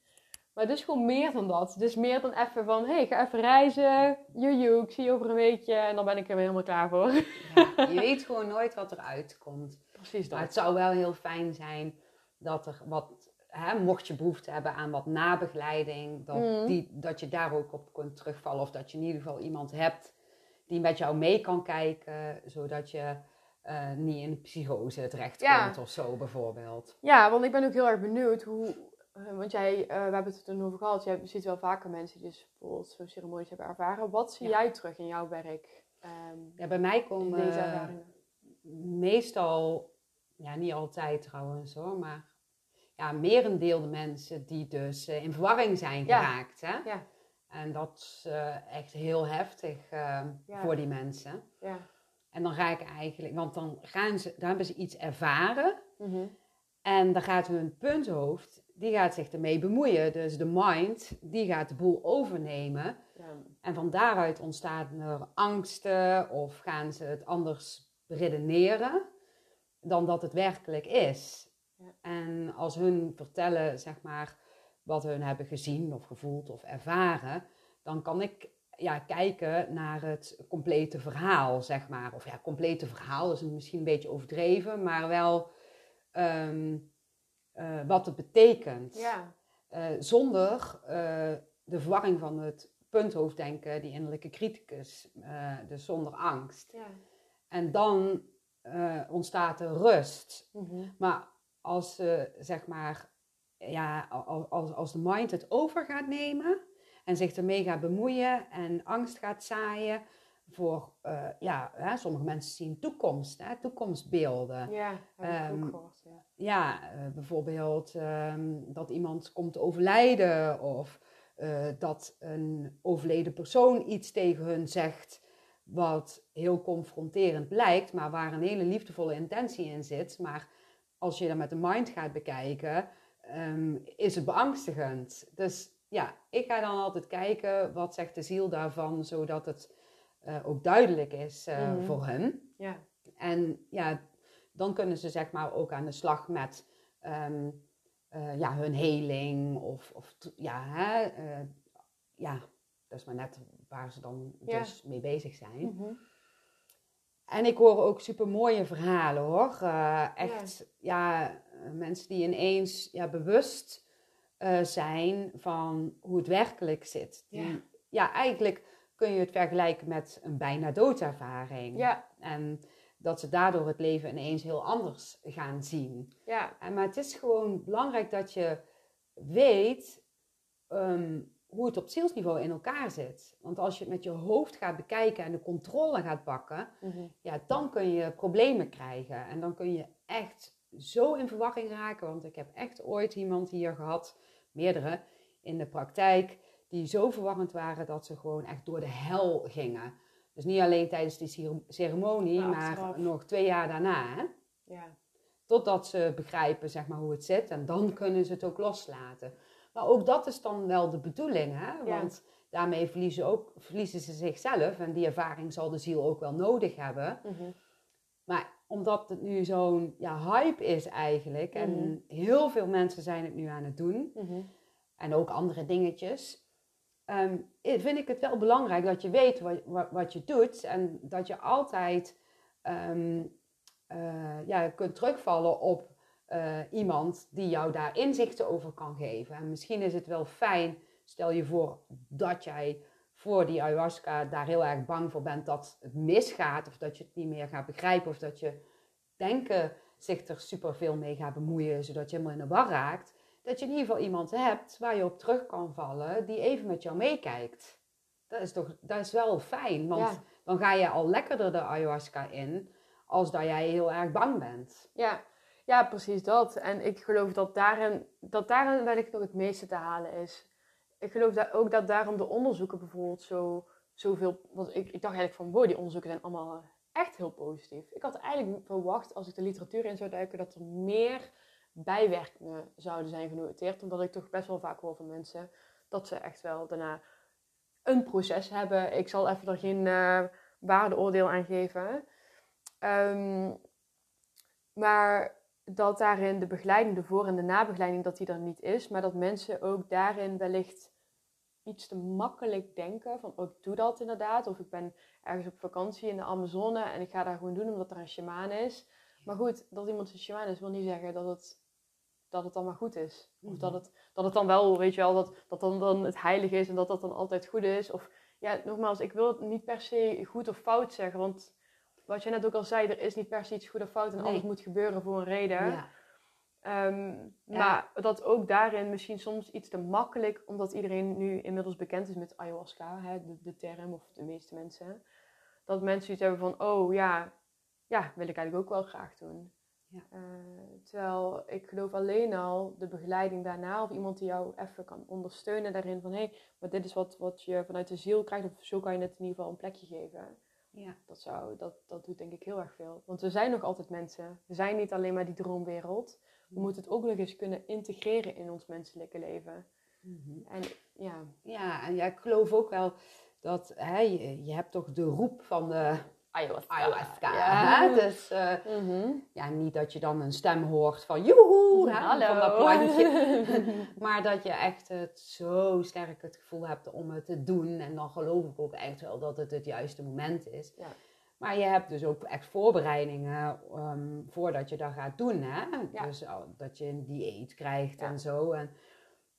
Maar het is gewoon meer dan dat. Het is meer dan even van, hey, ga even reizen. Joejoe, ik zie je over een weekje en dan ben ik er weer helemaal klaar voor. Je weet gewoon nooit wat eruit komt. Precies dat. Maar het zou wel heel fijn zijn dat er wat, hè, mocht je behoefte hebben aan wat nabegeleiding, dat, mm. die, dat je daar ook op kunt terugvallen. Of dat je in ieder geval iemand hebt die met jou mee kan kijken, zodat je... Uh, niet in psychose terechtkomt ja. of zo bijvoorbeeld. Ja, want ik ben ook heel erg benieuwd hoe, eh, want jij, uh, we hebben het er toen over gehad, jij ziet wel vaker mensen die dus bijvoorbeeld zo'n ceremonies hebben ervaren. Wat zie jij terug in jouw werk? Um, ja, bij mij komen meestal, ja niet altijd trouwens hoor, maar ja, merendeel de mensen die dus uh, in verwarring zijn geraakt. Ja. Hè? Ja. En dat is echt heel heftig ehm, voor die mensen. Ja. En dan ga ik eigenlijk, want dan, gaan ze, dan hebben ze iets ervaren. Mm En dan gaat hun punthoofd die gaat zich ermee bemoeien. Dus de mind, die gaat de boel overnemen. Ja. En van daaruit ontstaan er angsten of gaan ze het anders redeneren dan dat het werkelijk is. Ja. En als hun vertellen, zeg maar, wat hun hebben gezien of gevoeld of ervaren, dan kan ik ja, kijken naar het complete verhaal, zeg maar. Of ja, complete verhaal is misschien een beetje overdreven, maar wel ehm, uh, wat het betekent. Ja. Uh, zonder uh, de verwarring van het punthoofddenken, die innerlijke criticus, dus zonder angst. Ja. En dan ontstaat er rust. Mm -hmm. Maar als, zeg maar, ja, als, als de mind het over gaat nemen en zich ermee gaat bemoeien en angst gaat zaaien, voor, uh, ja, hè, sommige mensen zien toekomst, hè, toekomstbeelden. Ja, ehm, gehoord, ja. Ja, uh, bijvoorbeeld um, dat iemand komt te overlijden of uh, dat een overleden persoon iets tegen hun zegt wat heel confronterend lijkt, maar waar een hele liefdevolle intentie in zit. Maar als je dat met de mind gaat bekijken, um, is het beangstigend. Dus ja, ik ga dan altijd kijken, wat zegt de ziel daarvan, zodat het uh, ook duidelijk is uh, mm -hmm. voor hen. Ja. En ja, dan kunnen ze zeg maar ook aan de slag met um, uh, ja, hun heling of, of ja, hè, ja, dat is maar net waar ze dan ja. dus mee bezig zijn. Mm -hmm. En ik hoor ook super mooie verhalen hoor. echt, ja. ja. mensen die ineens ja, bewust zijn van hoe het werkelijk zit. Die, ja, eigenlijk kun je het vergelijken met een bijna doodservaring. Ja, En dat ze daardoor het leven ineens heel anders gaan zien. ja, En, maar het is gewoon belangrijk dat je weet ehm, hoe het op zielsniveau in elkaar zit. Want als je het met je hoofd gaat bekijken en de controle gaat pakken, mhm, ja, dan kun je problemen krijgen. En dan kun je echt zo in verwachting raken. Want ik heb echt ooit iemand hier gehad, meerdere, in de praktijk, die zo verwarrend waren dat ze gewoon echt door de hel gingen. Dus niet alleen tijdens die cere- ceremonie, Maar maar achteraf. nog twee jaar daarna. Hè? ja, Totdat ze begrijpen zeg maar, hoe het zit. En dan kunnen ze het ook loslaten. Maar ook dat is dan wel de bedoeling. Hè? Ja. Want daarmee verliezen, ook, verliezen ze zichzelf. En die ervaring zal de ziel ook wel nodig hebben. mhm, Maar omdat het nu zo'n ja, hype is eigenlijk. Mhm. En heel veel mensen zijn het nu aan het doen. mhm. En ook andere dingetjes. ehm, vind ik het wel belangrijk dat je weet wat, wat, wat je doet. En dat je altijd ehm, eh, ja, kunt terugvallen op eh, iemand die jou daar inzichten over kan geven. En misschien is het wel fijn, stel je voor dat jij voor die ayahuasca daar heel erg bang voor bent dat het misgaat. Of dat je het niet meer gaat begrijpen. Of dat je denken zich er superveel mee gaat bemoeien, zodat je helemaal in de war raakt. Dat je in ieder geval iemand hebt waar je op terug kan vallen, die even met jou meekijkt. Dat is toch dat is wel fijn, want Ja. dan ga je al lekkerder de ayahuasca in, als dat jij heel erg bang bent. Ja, ja, precies dat. En ik geloof dat daarin, dat daarin wellicht nog het meeste te halen is. Ik geloof dat ook dat daarom de onderzoeken bijvoorbeeld zo, zoveel... Want ik, ik dacht eigenlijk van, wow, die onderzoeken zijn allemaal eh, echt heel positief. Ik had eigenlijk verwacht, als ik de literatuur in zou duiken, dat er meer bijwerkingen zouden zijn genoteerd. Omdat ik toch best wel vaak hoor van mensen dat ze echt wel daarna een proces hebben. Ik zal even er geen eh, waardeoordeel aan geven. Ehm, maar dat daarin de begeleiding, de voor- en de nabegeleiding, dat die er niet is. Maar dat mensen ook daarin wellicht iets te makkelijk denken. Van, oh, ik doe dat inderdaad. Of ik ben ergens op vakantie in de Amazone en ik ga daar gewoon doen omdat er een shamaan is. Maar goed, dat iemand een shamaan is, wil niet zeggen dat het, dat het dan maar goed is. Of Mhm. dat, het, dat het dan wel, weet je wel, dat, dat dan, dan het heilig is en dat dat dan altijd goed is. Of ja, nogmaals, ik wil het niet per se goed of fout zeggen. Want wat je net ook al zei, er is niet per se iets goed of fout en Nee. alles moet gebeuren voor een reden. Ja. Ehm, Ja. Maar dat ook daarin misschien soms iets te makkelijk, omdat iedereen nu inmiddels bekend is met ayahuasca, hè, de, de term, of de meeste mensen. Dat mensen iets hebben van, oh ja, ja, wil ik eigenlijk ook wel graag doen. Ja. Eh, terwijl ik geloof alleen al de begeleiding daarna, of iemand die jou even kan ondersteunen daarin van, hé, hey, maar dit is wat, wat je vanuit de ziel krijgt, of zo kan je het in ieder geval een plekje geven. Ja. Dat, zou, dat, dat doet denk ik heel erg veel. Want we zijn nog altijd mensen. We zijn niet alleen maar die droomwereld. We moeten het ook nog eens kunnen integreren in ons menselijke leven. Mhm. En ja, Ja, en ja, ik geloof ook wel dat hè, je, je hebt toch de roep van de ayahuasca. ayahuasca. Ja. Hè? Dus eh, Mhm. ja, niet dat je dan een stem hoort van joehoe, hè, Hallo. van dat plantje. maar dat je echt het zo sterk het gevoel hebt om het te doen. En dan geloof ik ook echt wel dat het het juiste moment is. Ja. Maar je hebt dus ook echt voorbereidingen ehm, voordat je dat gaat doen. Hè? Ja. Dus oh, dat je een dieet krijgt en zo. En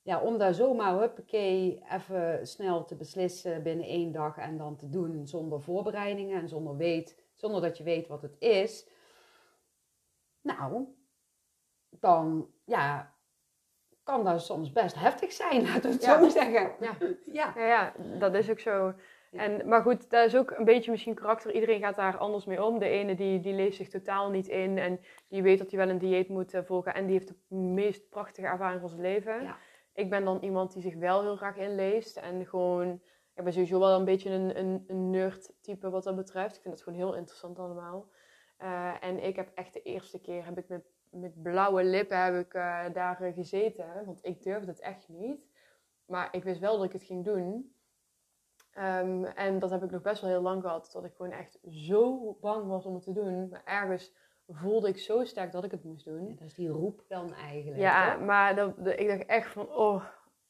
ja, om daar zomaar, huppakee, even snel te beslissen binnen één dag en dan te doen zonder voorbereidingen en zonder, weet, zonder dat je weet wat het is. Nou, dan ja, kan dat soms best heftig zijn, laten we het Ja. zo zeggen. Ja. Ja. Ja, ja, dat is ook zo. En, maar goed, dat is ook een beetje misschien karakter. Iedereen gaat daar anders mee om. De ene die, die leest zich totaal niet in en die weet dat hij wel een dieet moet eh, volgen. En die heeft de meest prachtige ervaring van zijn leven. Ik ben dan iemand die zich wel heel graag inleest. En gewoon, ik ben sowieso wel een beetje een, een, een nerd type wat dat betreft. Ik vind het gewoon heel interessant allemaal. Eh, en ik heb echt de eerste keer, heb ik met, met blauwe lippen heb ik, eh, daar eh, gezeten. Want ik durfde het echt niet. Maar ik wist wel dat ik het ging doen. Ehm, en dat heb ik nog best wel heel lang gehad. Dat ik gewoon echt zo bang was om het te doen. Maar ergens voelde ik zo sterk dat ik het moest doen. Dat is die roep dan eigenlijk. Ja, toch? maar dat, ik dacht echt van, oh,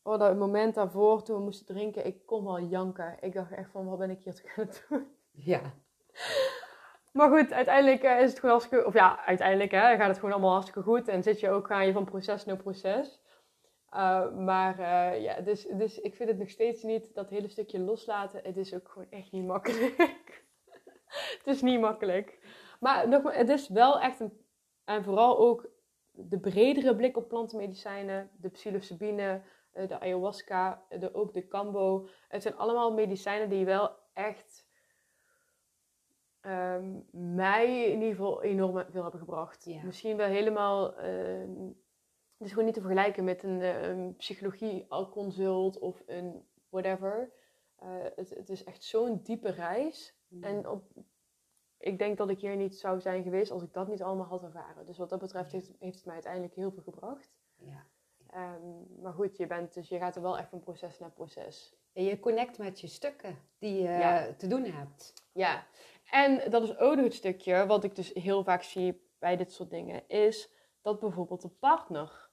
oh, dat moment daarvoor toen we moesten drinken, ik kon wel janken. Ik dacht echt van, wat ben ik hier te gaan doen? Ja. Maar goed, uiteindelijk eh, is het gewoon hartstikke, of ja, uiteindelijk hè, gaat het gewoon allemaal hartstikke goed. En zit je ook, ga je van proces naar proces. Uh, maar uh, ja, dus, dus ik vind het nog steeds niet dat hele stukje loslaten. Het is ook gewoon echt niet makkelijk. het is niet makkelijk. Maar nogmaals, het is wel echt een. En vooral ook de bredere blik op plantenmedicijnen, de psilocybine, eh, de ayahuasca, de, ook de kambo. Het zijn allemaal medicijnen die wel echt um, mij in ieder geval enorm veel hebben gebracht. Misschien wel helemaal. Uh, het is gewoon niet te vergelijken met een, uh, een psychologie consult of een whatever. Uh, het, het, is echt zo'n diepe reis. Mm. En op, ik denk dat ik hier niet zou zijn geweest als ik dat niet allemaal had ervaren. Dus wat dat betreft heeft, heeft het mij uiteindelijk heel veel gebracht. Ja. Um, maar goed, je, bent, dus je gaat er wel echt van proces naar proces. En je connect met je stukken die je te doen hebt. Ja, en dat is ook nog het stukje wat ik dus heel vaak zie bij dit soort dingen, is dat bijvoorbeeld de partner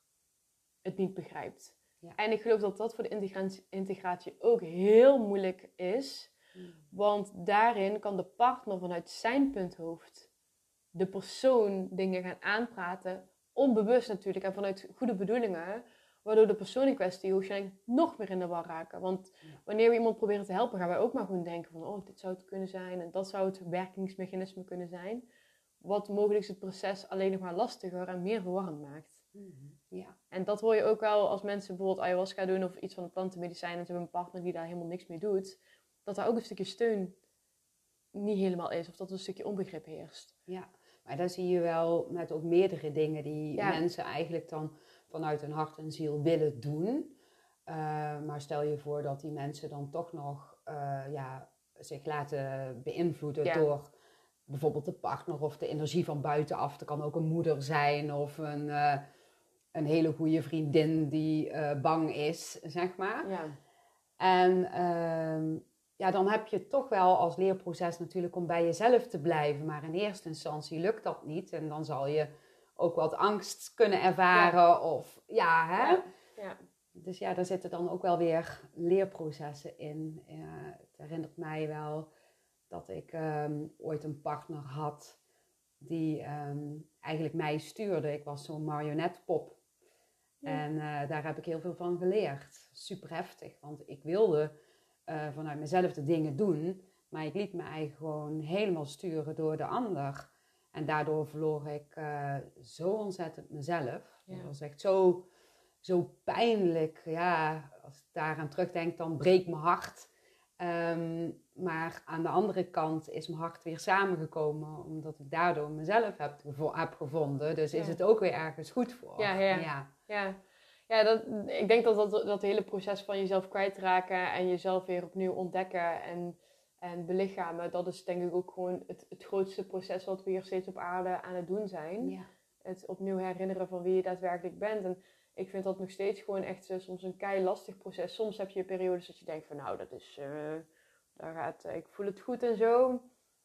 het niet begrijpt. Ja. En ik geloof dat dat voor de integratie ook heel moeilijk is. Hmm. Want daarin kan de partner vanuit zijn punthoofd de persoon dingen gaan aanpraten. Onbewust natuurlijk en vanuit goede bedoelingen. Waardoor de persoon in kwestie waarschijnlijk nog meer in de war raken. Want wanneer we iemand proberen te helpen, gaan wij ook maar gewoon denken van... oh, dit zou het kunnen zijn en dat zou het werkingsmechanisme kunnen zijn. Wat mogelijk het proces alleen nog maar lastiger en meer verwarrend maakt. Mhm. Ja. En dat hoor je ook wel als mensen bijvoorbeeld ayahuasca doen of iets van de plantenmedicijn... en ze hebben een partner die daar helemaal niks mee doet. Dat daar ook een stukje steun niet helemaal is. Of dat er een stukje onbegrip heerst. Ja, maar dan zie je wel met ook meerdere dingen die mensen eigenlijk dan vanuit hun hart en ziel willen doen. Uh, maar stel je voor dat die mensen dan toch nog uh, ja, zich laten beïnvloeden door bijvoorbeeld de partner of de energie van buitenaf. Het kan ook een moeder zijn of een, uh, een hele goede vriendin die bang is, zeg maar. Ja. En ehm, ja, dan heb je toch wel als leerproces natuurlijk om bij jezelf te blijven. Maar in eerste instantie lukt dat niet. En dan zal je ook wat angst kunnen ervaren. Of ja, hè? Ja. Dus ja, daar zitten dan ook wel weer leerprocessen in. het herinnert mij wel dat ik ehm, ooit een partner had die ehm, eigenlijk mij stuurde. Ik was zo'n marionetpop. En uh, daar heb ik heel veel van geleerd. Super heftig, want ik wilde uh, vanuit mezelf de dingen doen, maar ik liet me eigenlijk gewoon helemaal sturen door de ander. En daardoor verloor ik uh, zo ontzettend mezelf. Dat was echt zo, zo pijnlijk. Ja, als ik daaraan terugdenk, dan breekt mijn hart. Um, maar aan de andere kant is mijn hart weer samengekomen, omdat ik daardoor mezelf heb, heb gevonden. Dus is het ook weer ergens goed voor. Ja, ja. ja. ja. Ja dat, ik denk dat, dat dat hele proces van jezelf kwijtraken en jezelf weer opnieuw ontdekken en en belichamen, dat is denk ik ook gewoon het, het grootste proces wat we hier steeds op aarde aan het doen zijn. Ja. Het opnieuw herinneren van wie je daadwerkelijk bent. En ik vind dat nog steeds gewoon echt uh, soms een kei lastig proces. Soms heb je periodes dat je denkt van nou, dat is, uh, daar gaat, uh, ik voel het goed en zo.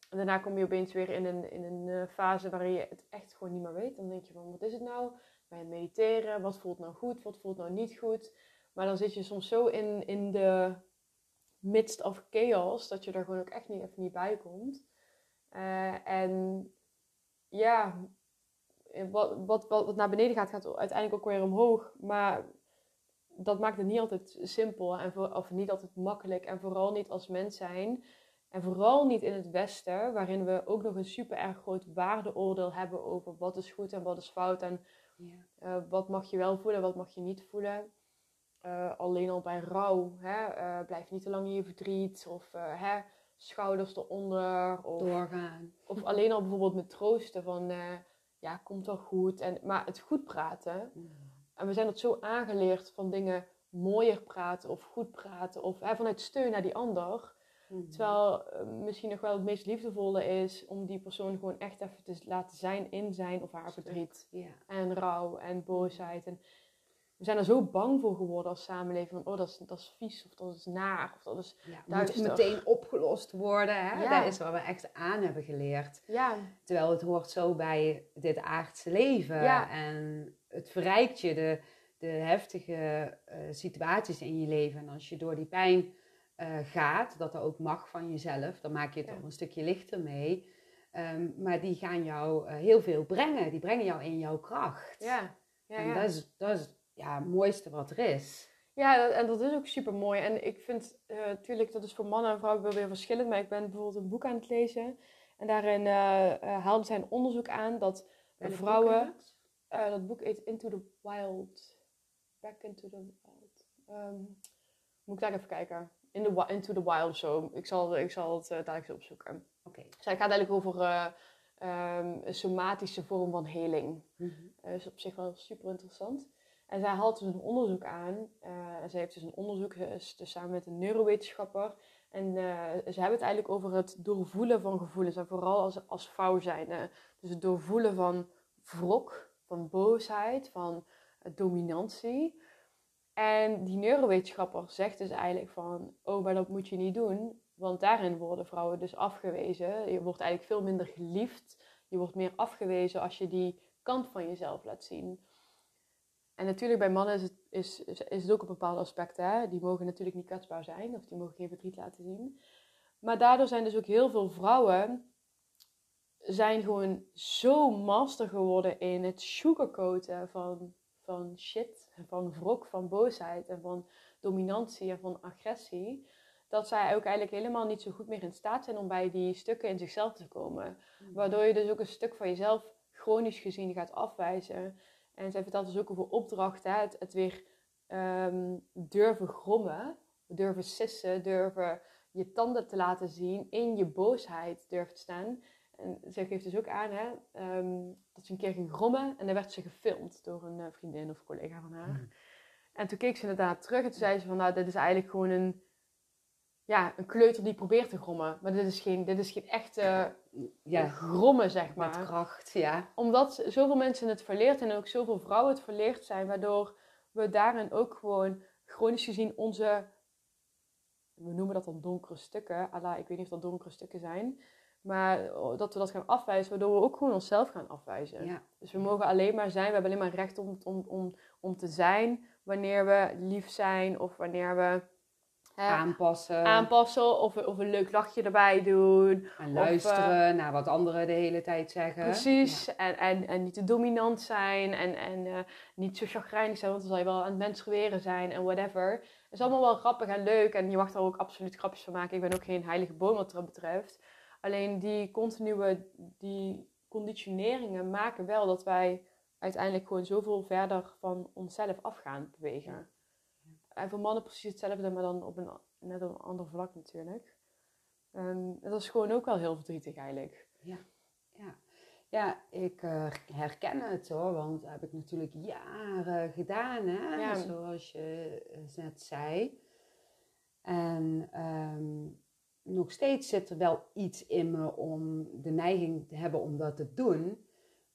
En daarna kom je opeens weer in een, in een fase waarin je het echt gewoon niet meer weet. Dan denk je van, wat is het nou? Je mediteren? Wat voelt nou goed? Wat voelt nou niet goed? Maar dan zit je soms zo in, in de midst of chaos, dat je er gewoon ook echt niet even niet bij komt. Uh, en ja, wat, wat, wat, naar beneden gaat, gaat uiteindelijk ook weer omhoog. Maar dat maakt het niet altijd simpel en of niet altijd makkelijk. En vooral niet als mens zijn. En vooral niet in het Westen, waarin we ook nog een super erg groot waardeoordeel hebben over wat is goed en wat is fout. En ja. uh, wat mag je wel voelen, wat mag je niet voelen. Uh, alleen al bij rouw, hè, uh, blijf niet te lang in je verdriet of hè, schouders eronder. Of, Doorgaan. Of alleen al bijvoorbeeld met troosten van, ja, komt wel goed. En, maar het goed praten. En we zijn dat zo aangeleerd van dingen mooier praten of goed praten. Of hè, vanuit steun naar die ander. Mm. Terwijl misschien nog wel het meest liefdevolle is om die persoon gewoon echt even te laten zijn in zijn of haar verdriet. En rouw en boosheid. En, we zijn er zo bang voor geworden als samenleving. Van, oh, dat is, dat is vies of dat is naar of dat is ja, moet meteen opgelost worden. Hè? Dat is wat we echt aan hebben geleerd. Ja. Terwijl het hoort zo bij dit aardse leven. Ja. En het verrijkt je de, de heftige uh, situaties in je leven. En als je door die pijn uh, gaat, dat er ook mag van jezelf, dan maak je het ja. een stukje lichter mee. Um, maar die gaan jou uh, heel veel brengen. Die brengen jou in jouw kracht. Ja. Ja, en dat is, dat is ja, mooiste wat er is. Ja, dat- en dat is ook super mooi. En ik vind natuurlijk, dat is voor mannen en vrouwen wel weer verschillend. Maar ik ben bijvoorbeeld een boek aan het lezen. En daarin eh eh, haalde zij een onderzoek aan dat vrouwen. het? eh, dat boek heet Into the Wild. Back into the Wild. Ehm, moet ik daar even kijken? In the, into the Wild of zo. Ik zal, ik zal het eh, dadelijk eens opzoeken. Oké. Zij gaat eigenlijk over eh, ehm, een somatische vorm van heling. Dat is op zich wel super interessant. En zij haalt dus een onderzoek aan. en zij heeft dus een onderzoek dus samen met een neurowetenschapper. En ze hebben het eigenlijk over het doorvoelen van gevoelens. En vooral als, als vrouw zijnde. Dus het doorvoelen van wrok, van boosheid, van dominantie. En die neurowetenschapper zegt dus eigenlijk van... Oh, maar dat moet je niet doen. Want daarin worden vrouwen dus afgewezen. Je wordt eigenlijk veel minder geliefd. Je wordt meer afgewezen als je die kant van jezelf laat zien. En natuurlijk bij mannen is het, is, is, het ook op bepaalde aspecten. Hè? Die mogen natuurlijk niet kwetsbaar zijn of die mogen geen verdriet laten zien. Maar daardoor zijn dus ook heel veel vrouwen zijn gewoon zo master geworden in het sugarcoaten van, van shit, van wrok, van boosheid en van dominantie en van agressie. Dat zij ook eigenlijk helemaal niet zo goed meer in staat zijn om bij die stukken in zichzelf te komen. Waardoor je dus ook een stuk van jezelf chronisch gezien gaat afwijzen. En zij vertelt dus ook over opdrachten. Het, het weer ehm, durven grommen, durven sissen, durven je tanden te laten zien, in je boosheid durft staan. En zij geeft dus ook aan hè, ehm, dat ze een keer ging grommen en dan werd ze gefilmd door een eh, vriendin of collega van haar. Mhm. En toen keek ze inderdaad terug en toen zei ze van nou, dit is eigenlijk gewoon een, ja, een kleuter die probeert te grommen. Maar dit is geen, dit is geen echte Ja, grommen, zeg met maar kracht, ja. omdat zoveel mensen het verleerd en ook zoveel vrouwen het verleerd zijn, waardoor we daarin ook gewoon chronisch gezien onze, we noemen dat dan donkere stukken, ala, ik weet niet of dat donkere stukken zijn, maar dat we dat gaan afwijzen, waardoor we ook gewoon onszelf gaan afwijzen. ja. Dus we mogen alleen maar zijn, we hebben alleen maar recht om, om, om, om te zijn wanneer we lief zijn of wanneer we hè, Aanpassen aanpassen of, of een leuk lachje erbij doen. en luisteren naar wat anderen de hele tijd zeggen. Precies, en, en, en niet te dominant zijn en, en eh, niet zo chagrijnig zijn, want dan zal je wel aan het menstrueren zijn en whatever. Het is allemaal wel grappig en leuk en je mag daar ook absoluut grapjes van maken. Ik ben ook geen heilige boom wat dat betreft. Alleen die continue, die conditioneringen maken wel dat wij uiteindelijk gewoon zoveel verder van onszelf af gaan bewegen. En voor mannen precies hetzelfde, maar dan op een, net op een ander vlak natuurlijk. En dat is gewoon ook wel heel verdrietig eigenlijk. Ja, ja. ja ik eh, herken het hoor, want dat heb ik natuurlijk jaren gedaan, hè? Ja. zoals je eh, net zei. En ehm, nog steeds zit er wel iets in me om de neiging te hebben om dat te doen.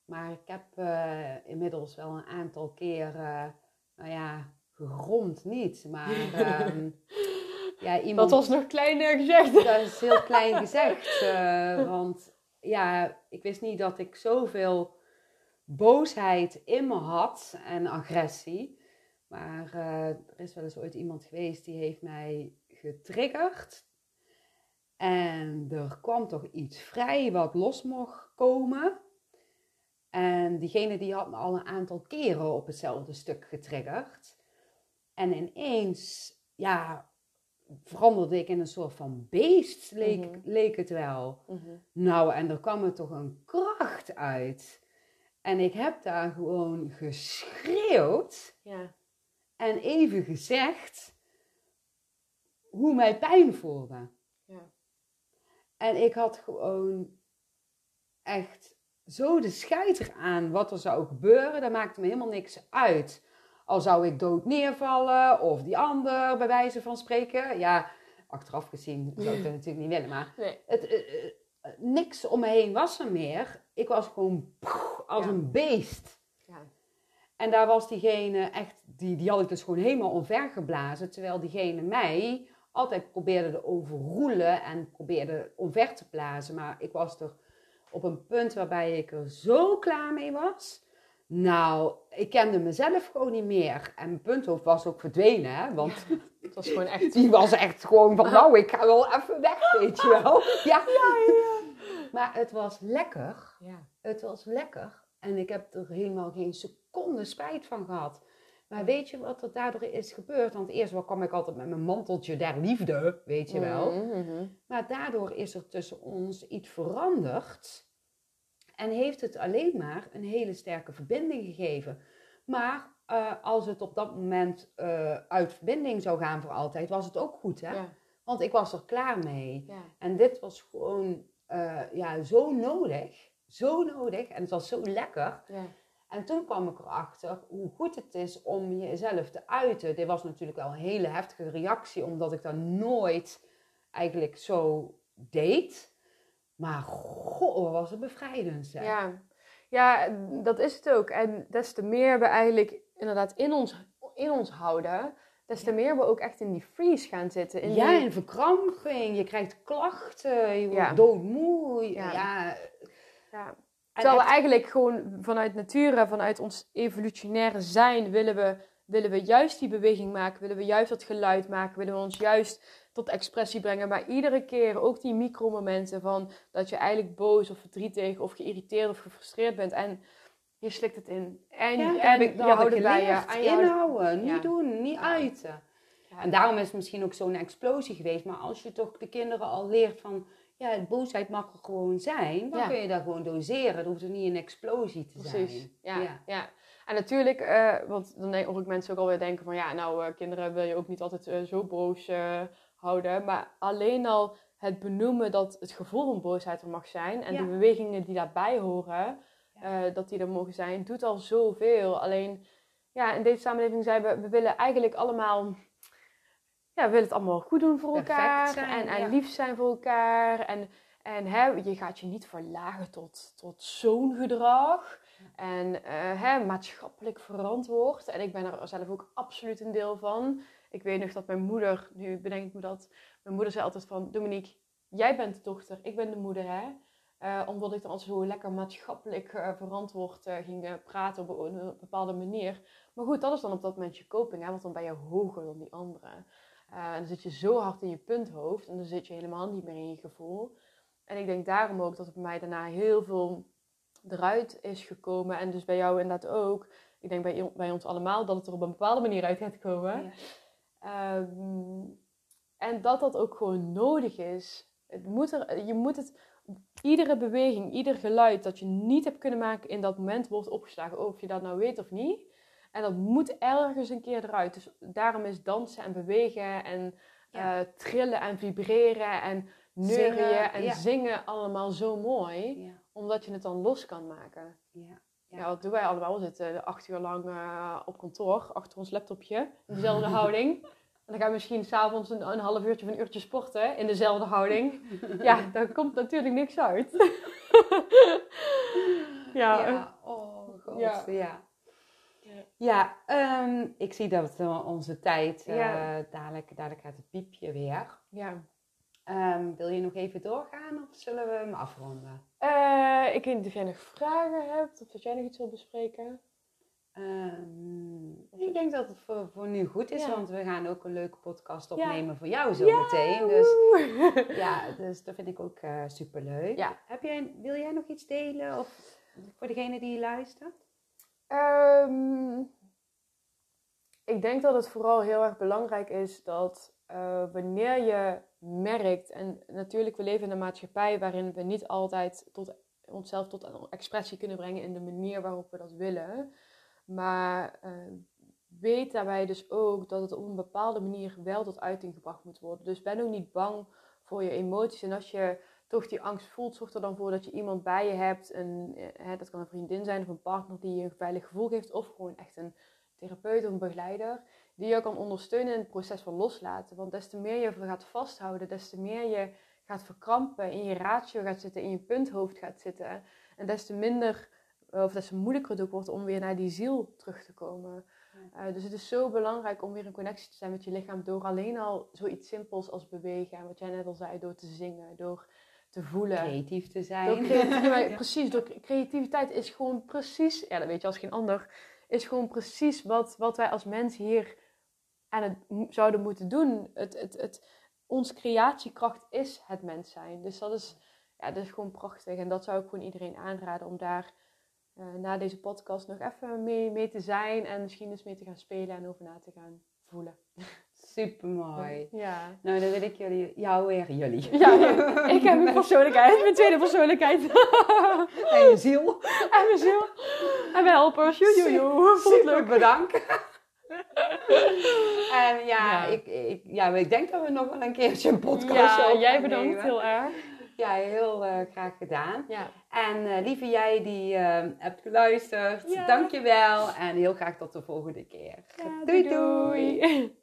Maar ik heb eh, inmiddels wel een aantal keren, nou ja, gegromd niet, maar ehm, ja, iemand... Dat was nog kleiner gezegd. Dat is heel klein gezegd. eh, want ja, ik wist niet dat ik zoveel boosheid in me had en agressie. Maar eh, er is wel eens ooit iemand geweest die heeft mij getriggerd. En er kwam toch iets vrij wat los mocht komen. En diegene die had me al een aantal keren op hetzelfde stuk getriggerd. En ineens, ja, veranderde ik in een soort van beest, leek, Mhm. leek het wel. Mhm. Nou, en er kwam er toch een kracht uit. En ik heb daar gewoon geschreeuwd Ja. en even gezegd hoe mij pijn voelde. En ik had gewoon echt zo de scheid aan wat er zou gebeuren. Dat maakte me helemaal niks uit. Al zou ik dood neervallen of die ander bij wijze van spreken. Ja, achteraf gezien zou ik dat natuurlijk niet willen. Maar Nee. het, eh, eh, niks om me heen was er meer. Ik was gewoon als Ja. een beest. Ja. En daar was diegene echt, die, die had ik dus gewoon helemaal omvergeblazen. Terwijl diegene mij altijd probeerde te overroelen en probeerde omver te blazen. Maar ik was er op een punt waarbij ik er zo klaar mee was. Nou, ik kende mezelf gewoon niet meer. En mijn punthoofd was ook verdwenen, hè. Want Het was gewoon echt... die was echt gewoon van, nou, ik ga wel even weg, weet je wel. Ja. Maar het was lekker. Ja. Het was lekker. En ik heb er helemaal geen seconde spijt van gehad. Maar weet je wat er daardoor is gebeurd? Want eerst wel kwam ik altijd met mijn manteltje der liefde, weet je wel. Mhm. Maar daardoor is er tussen ons iets veranderd. En heeft het alleen maar een hele sterke verbinding gegeven. Maar eh, als het op dat moment eh, uit verbinding zou gaan voor altijd, was het ook goed, hè? Ja. Want ik was er klaar mee. Ja. En dit was gewoon eh, ja, zo nodig. Zo nodig. En het was zo lekker. Ja. En toen kwam ik erachter hoe goed het is om jezelf te uiten. Dit was natuurlijk wel een hele heftige reactie, omdat ik dat nooit eigenlijk zo deed. Maar goh, wat was het bevrijdend. zeg. Ja. ja, dat is het ook. En des te meer we eigenlijk inderdaad in ons, in ons houden, des te meer we ook echt in die freeze gaan zitten. In ja, die- en verkramping. Je krijgt klachten. Je wordt Ja. doodmoe. Ja. Ja. ja. Terwijl we eigenlijk gewoon vanuit nature, vanuit ons evolutionaire zijn, willen we, willen we juist die beweging maken, willen we juist dat geluid maken, willen we ons juist tot expressie brengen. Maar iedere keer ook die micromomenten van dat je eigenlijk boos of verdrietig of geïrriteerd of gefrustreerd bent en je slikt het in. En, Ja, en je houdt het bij je. geleerd. En je houdt- Inhouden, Ja. niet doen, niet uiten. Ja. En daarom is het misschien ook zo'n explosie geweest. Maar als je toch de kinderen al leert van... Ja, boosheid mag er gewoon zijn. Dan Ja. kun je dat gewoon doseren. Het hoeft er niet een explosie te Precies, zijn. ja, Ja. ja. En natuurlijk, eh, want dan denk- hoor ik mensen ook alweer denken van... Ja, nou, eh, kinderen wil je ook niet altijd eh, zo boos houden. Maar alleen al het benoemen dat het gevoel van boosheid er mag zijn... en Ja. de bewegingen die daarbij horen, dat die er mogen zijn... doet al zoveel. Alleen, ja, in deze samenleving zijn we... We willen eigenlijk allemaal... Ja, we willen het allemaal goed doen voor Perfect elkaar. zijn, en, en ja. lief zijn voor elkaar. En, en hè, je gaat je niet verlagen tot, tot zo'n gedrag. En eh, hè, maatschappelijk verantwoord. En ik ben er zelf ook absoluut een deel van. Ik weet nog dat mijn moeder, nu bedenk ik me dat, mijn moeder zei altijd van, Dominique, jij bent de dochter, ik ben de moeder, hè. Eh, omdat ik dan zo lekker maatschappelijk eh, verantwoord eh, ging praten op een, een bepaalde manier. Maar goed, dat is dan op dat moment je coping, hè, want dan ben je hoger dan die anderen. Eh, en dan zit je zo hard in je punthoofd en dan zit je helemaal niet meer in je gevoel. En ik denk daarom ook dat er bij mij daarna heel veel eruit is gekomen. En dus bij jou inderdaad ook. Ik denk bij, bij ons allemaal dat het er op een bepaalde manier uit gaat komen. Ja. Ehm, en dat dat ook gewoon nodig is. Het moet er, je moet het, iedere beweging, ieder geluid dat je niet hebt kunnen maken in dat moment wordt opgeslagen. Of je dat nou weet of niet. En dat moet ergens een keer eruit. Dus daarom is dansen en bewegen en Ja. eh, trillen en vibreren en neurien en ja. zingen allemaal zo mooi. Ja. Omdat je het dan los kan maken. Ja. Ja, wat doen wij allemaal? We zitten acht uur lang eh, op kantoor, achter ons laptopje, in dezelfde houding. En dan gaan we misschien s'avonds een, een half uurtje of een uurtje sporten in dezelfde houding. Ja, daar komt natuurlijk niks uit. ja, Ja, oh god, Ja. Ja. Ja. Ja, ehm, ik zie dat eh, onze tijd, eh, Ja. dadelijk, dadelijk gaat het piepje weer. ja. Ehm, wil je nog even doorgaan of zullen we hem afronden? Eh, ik weet niet of jij nog vragen hebt of dat jij nog iets wil bespreken. Ehm, ik denk dat het voor, voor nu goed is, Ja. want we gaan ook een leuke podcast Ja. opnemen voor jou zo meteen. Dus ja, dus dat vind ik ook super superleuk. Ja. Heb jij, wil jij nog iets delen of voor degene die luistert? Ehm, ik denk dat het vooral heel erg belangrijk is dat eh, wanneer je merkt, en natuurlijk we leven in een maatschappij waarin we niet altijd tot onszelf tot expressie kunnen brengen in de manier waarop we dat willen, maar eh, weet daarbij dus ook dat het op een bepaalde manier wel tot uiting gebracht moet worden. Dus ben ook niet bang voor je emoties en als je toch die angst voelt, zorg er dan voor dat je iemand bij je hebt. Een, eh, hè, dat kan een vriendin zijn of een partner die je een veilig gevoel geeft. Of gewoon echt een therapeut of een begeleider. Die je kan ondersteunen in het proces van loslaten. Want des te meer je gaat vasthouden, des te meer je gaat verkrampen, in je ratio gaat zitten, in je punthoofd gaat zitten. En des te minder, eh, of des te moeilijker het ook wordt om weer naar die ziel terug te komen. Eh, dus het is zo belangrijk om weer in connectie te zijn met je lichaam door alleen al zoiets simpels als bewegen. En wat jij net al zei, door te zingen, door te voelen. Creatief te zijn. precies, door creativiteit is gewoon precies, ja dat weet je als geen ander, is gewoon precies wat, wat wij als mens hier aan het zouden moeten doen. Het, het, het, ons creatiekracht is het mens zijn. Dus dat is, ja, dat is gewoon prachtig. En dat zou ik gewoon iedereen aanraden om daar eh, na deze podcast nog even mee, mee te zijn en misschien eens mee te gaan spelen en over na te gaan voelen. Super mooi. Ja. Nou, dan wil ik jullie, jou weer, jullie. Ja, ja. ik heb mijn persoonlijkheid, mijn tweede persoonlijkheid. En je ziel. en mijn ziel. En mijn helpers. Het Super leuk. bedankt. en ja, Ja. Ik, ik, ja, ik denk dat we nog wel een keertje een podcast Ja, jij bedankt nemen. heel erg. Ja, heel eh, graag gedaan. Ja. En eh, lieve jij die eh, hebt geluisterd, Ja. dankjewel. En heel graag tot de volgende keer. Ja, doei. doei. doei.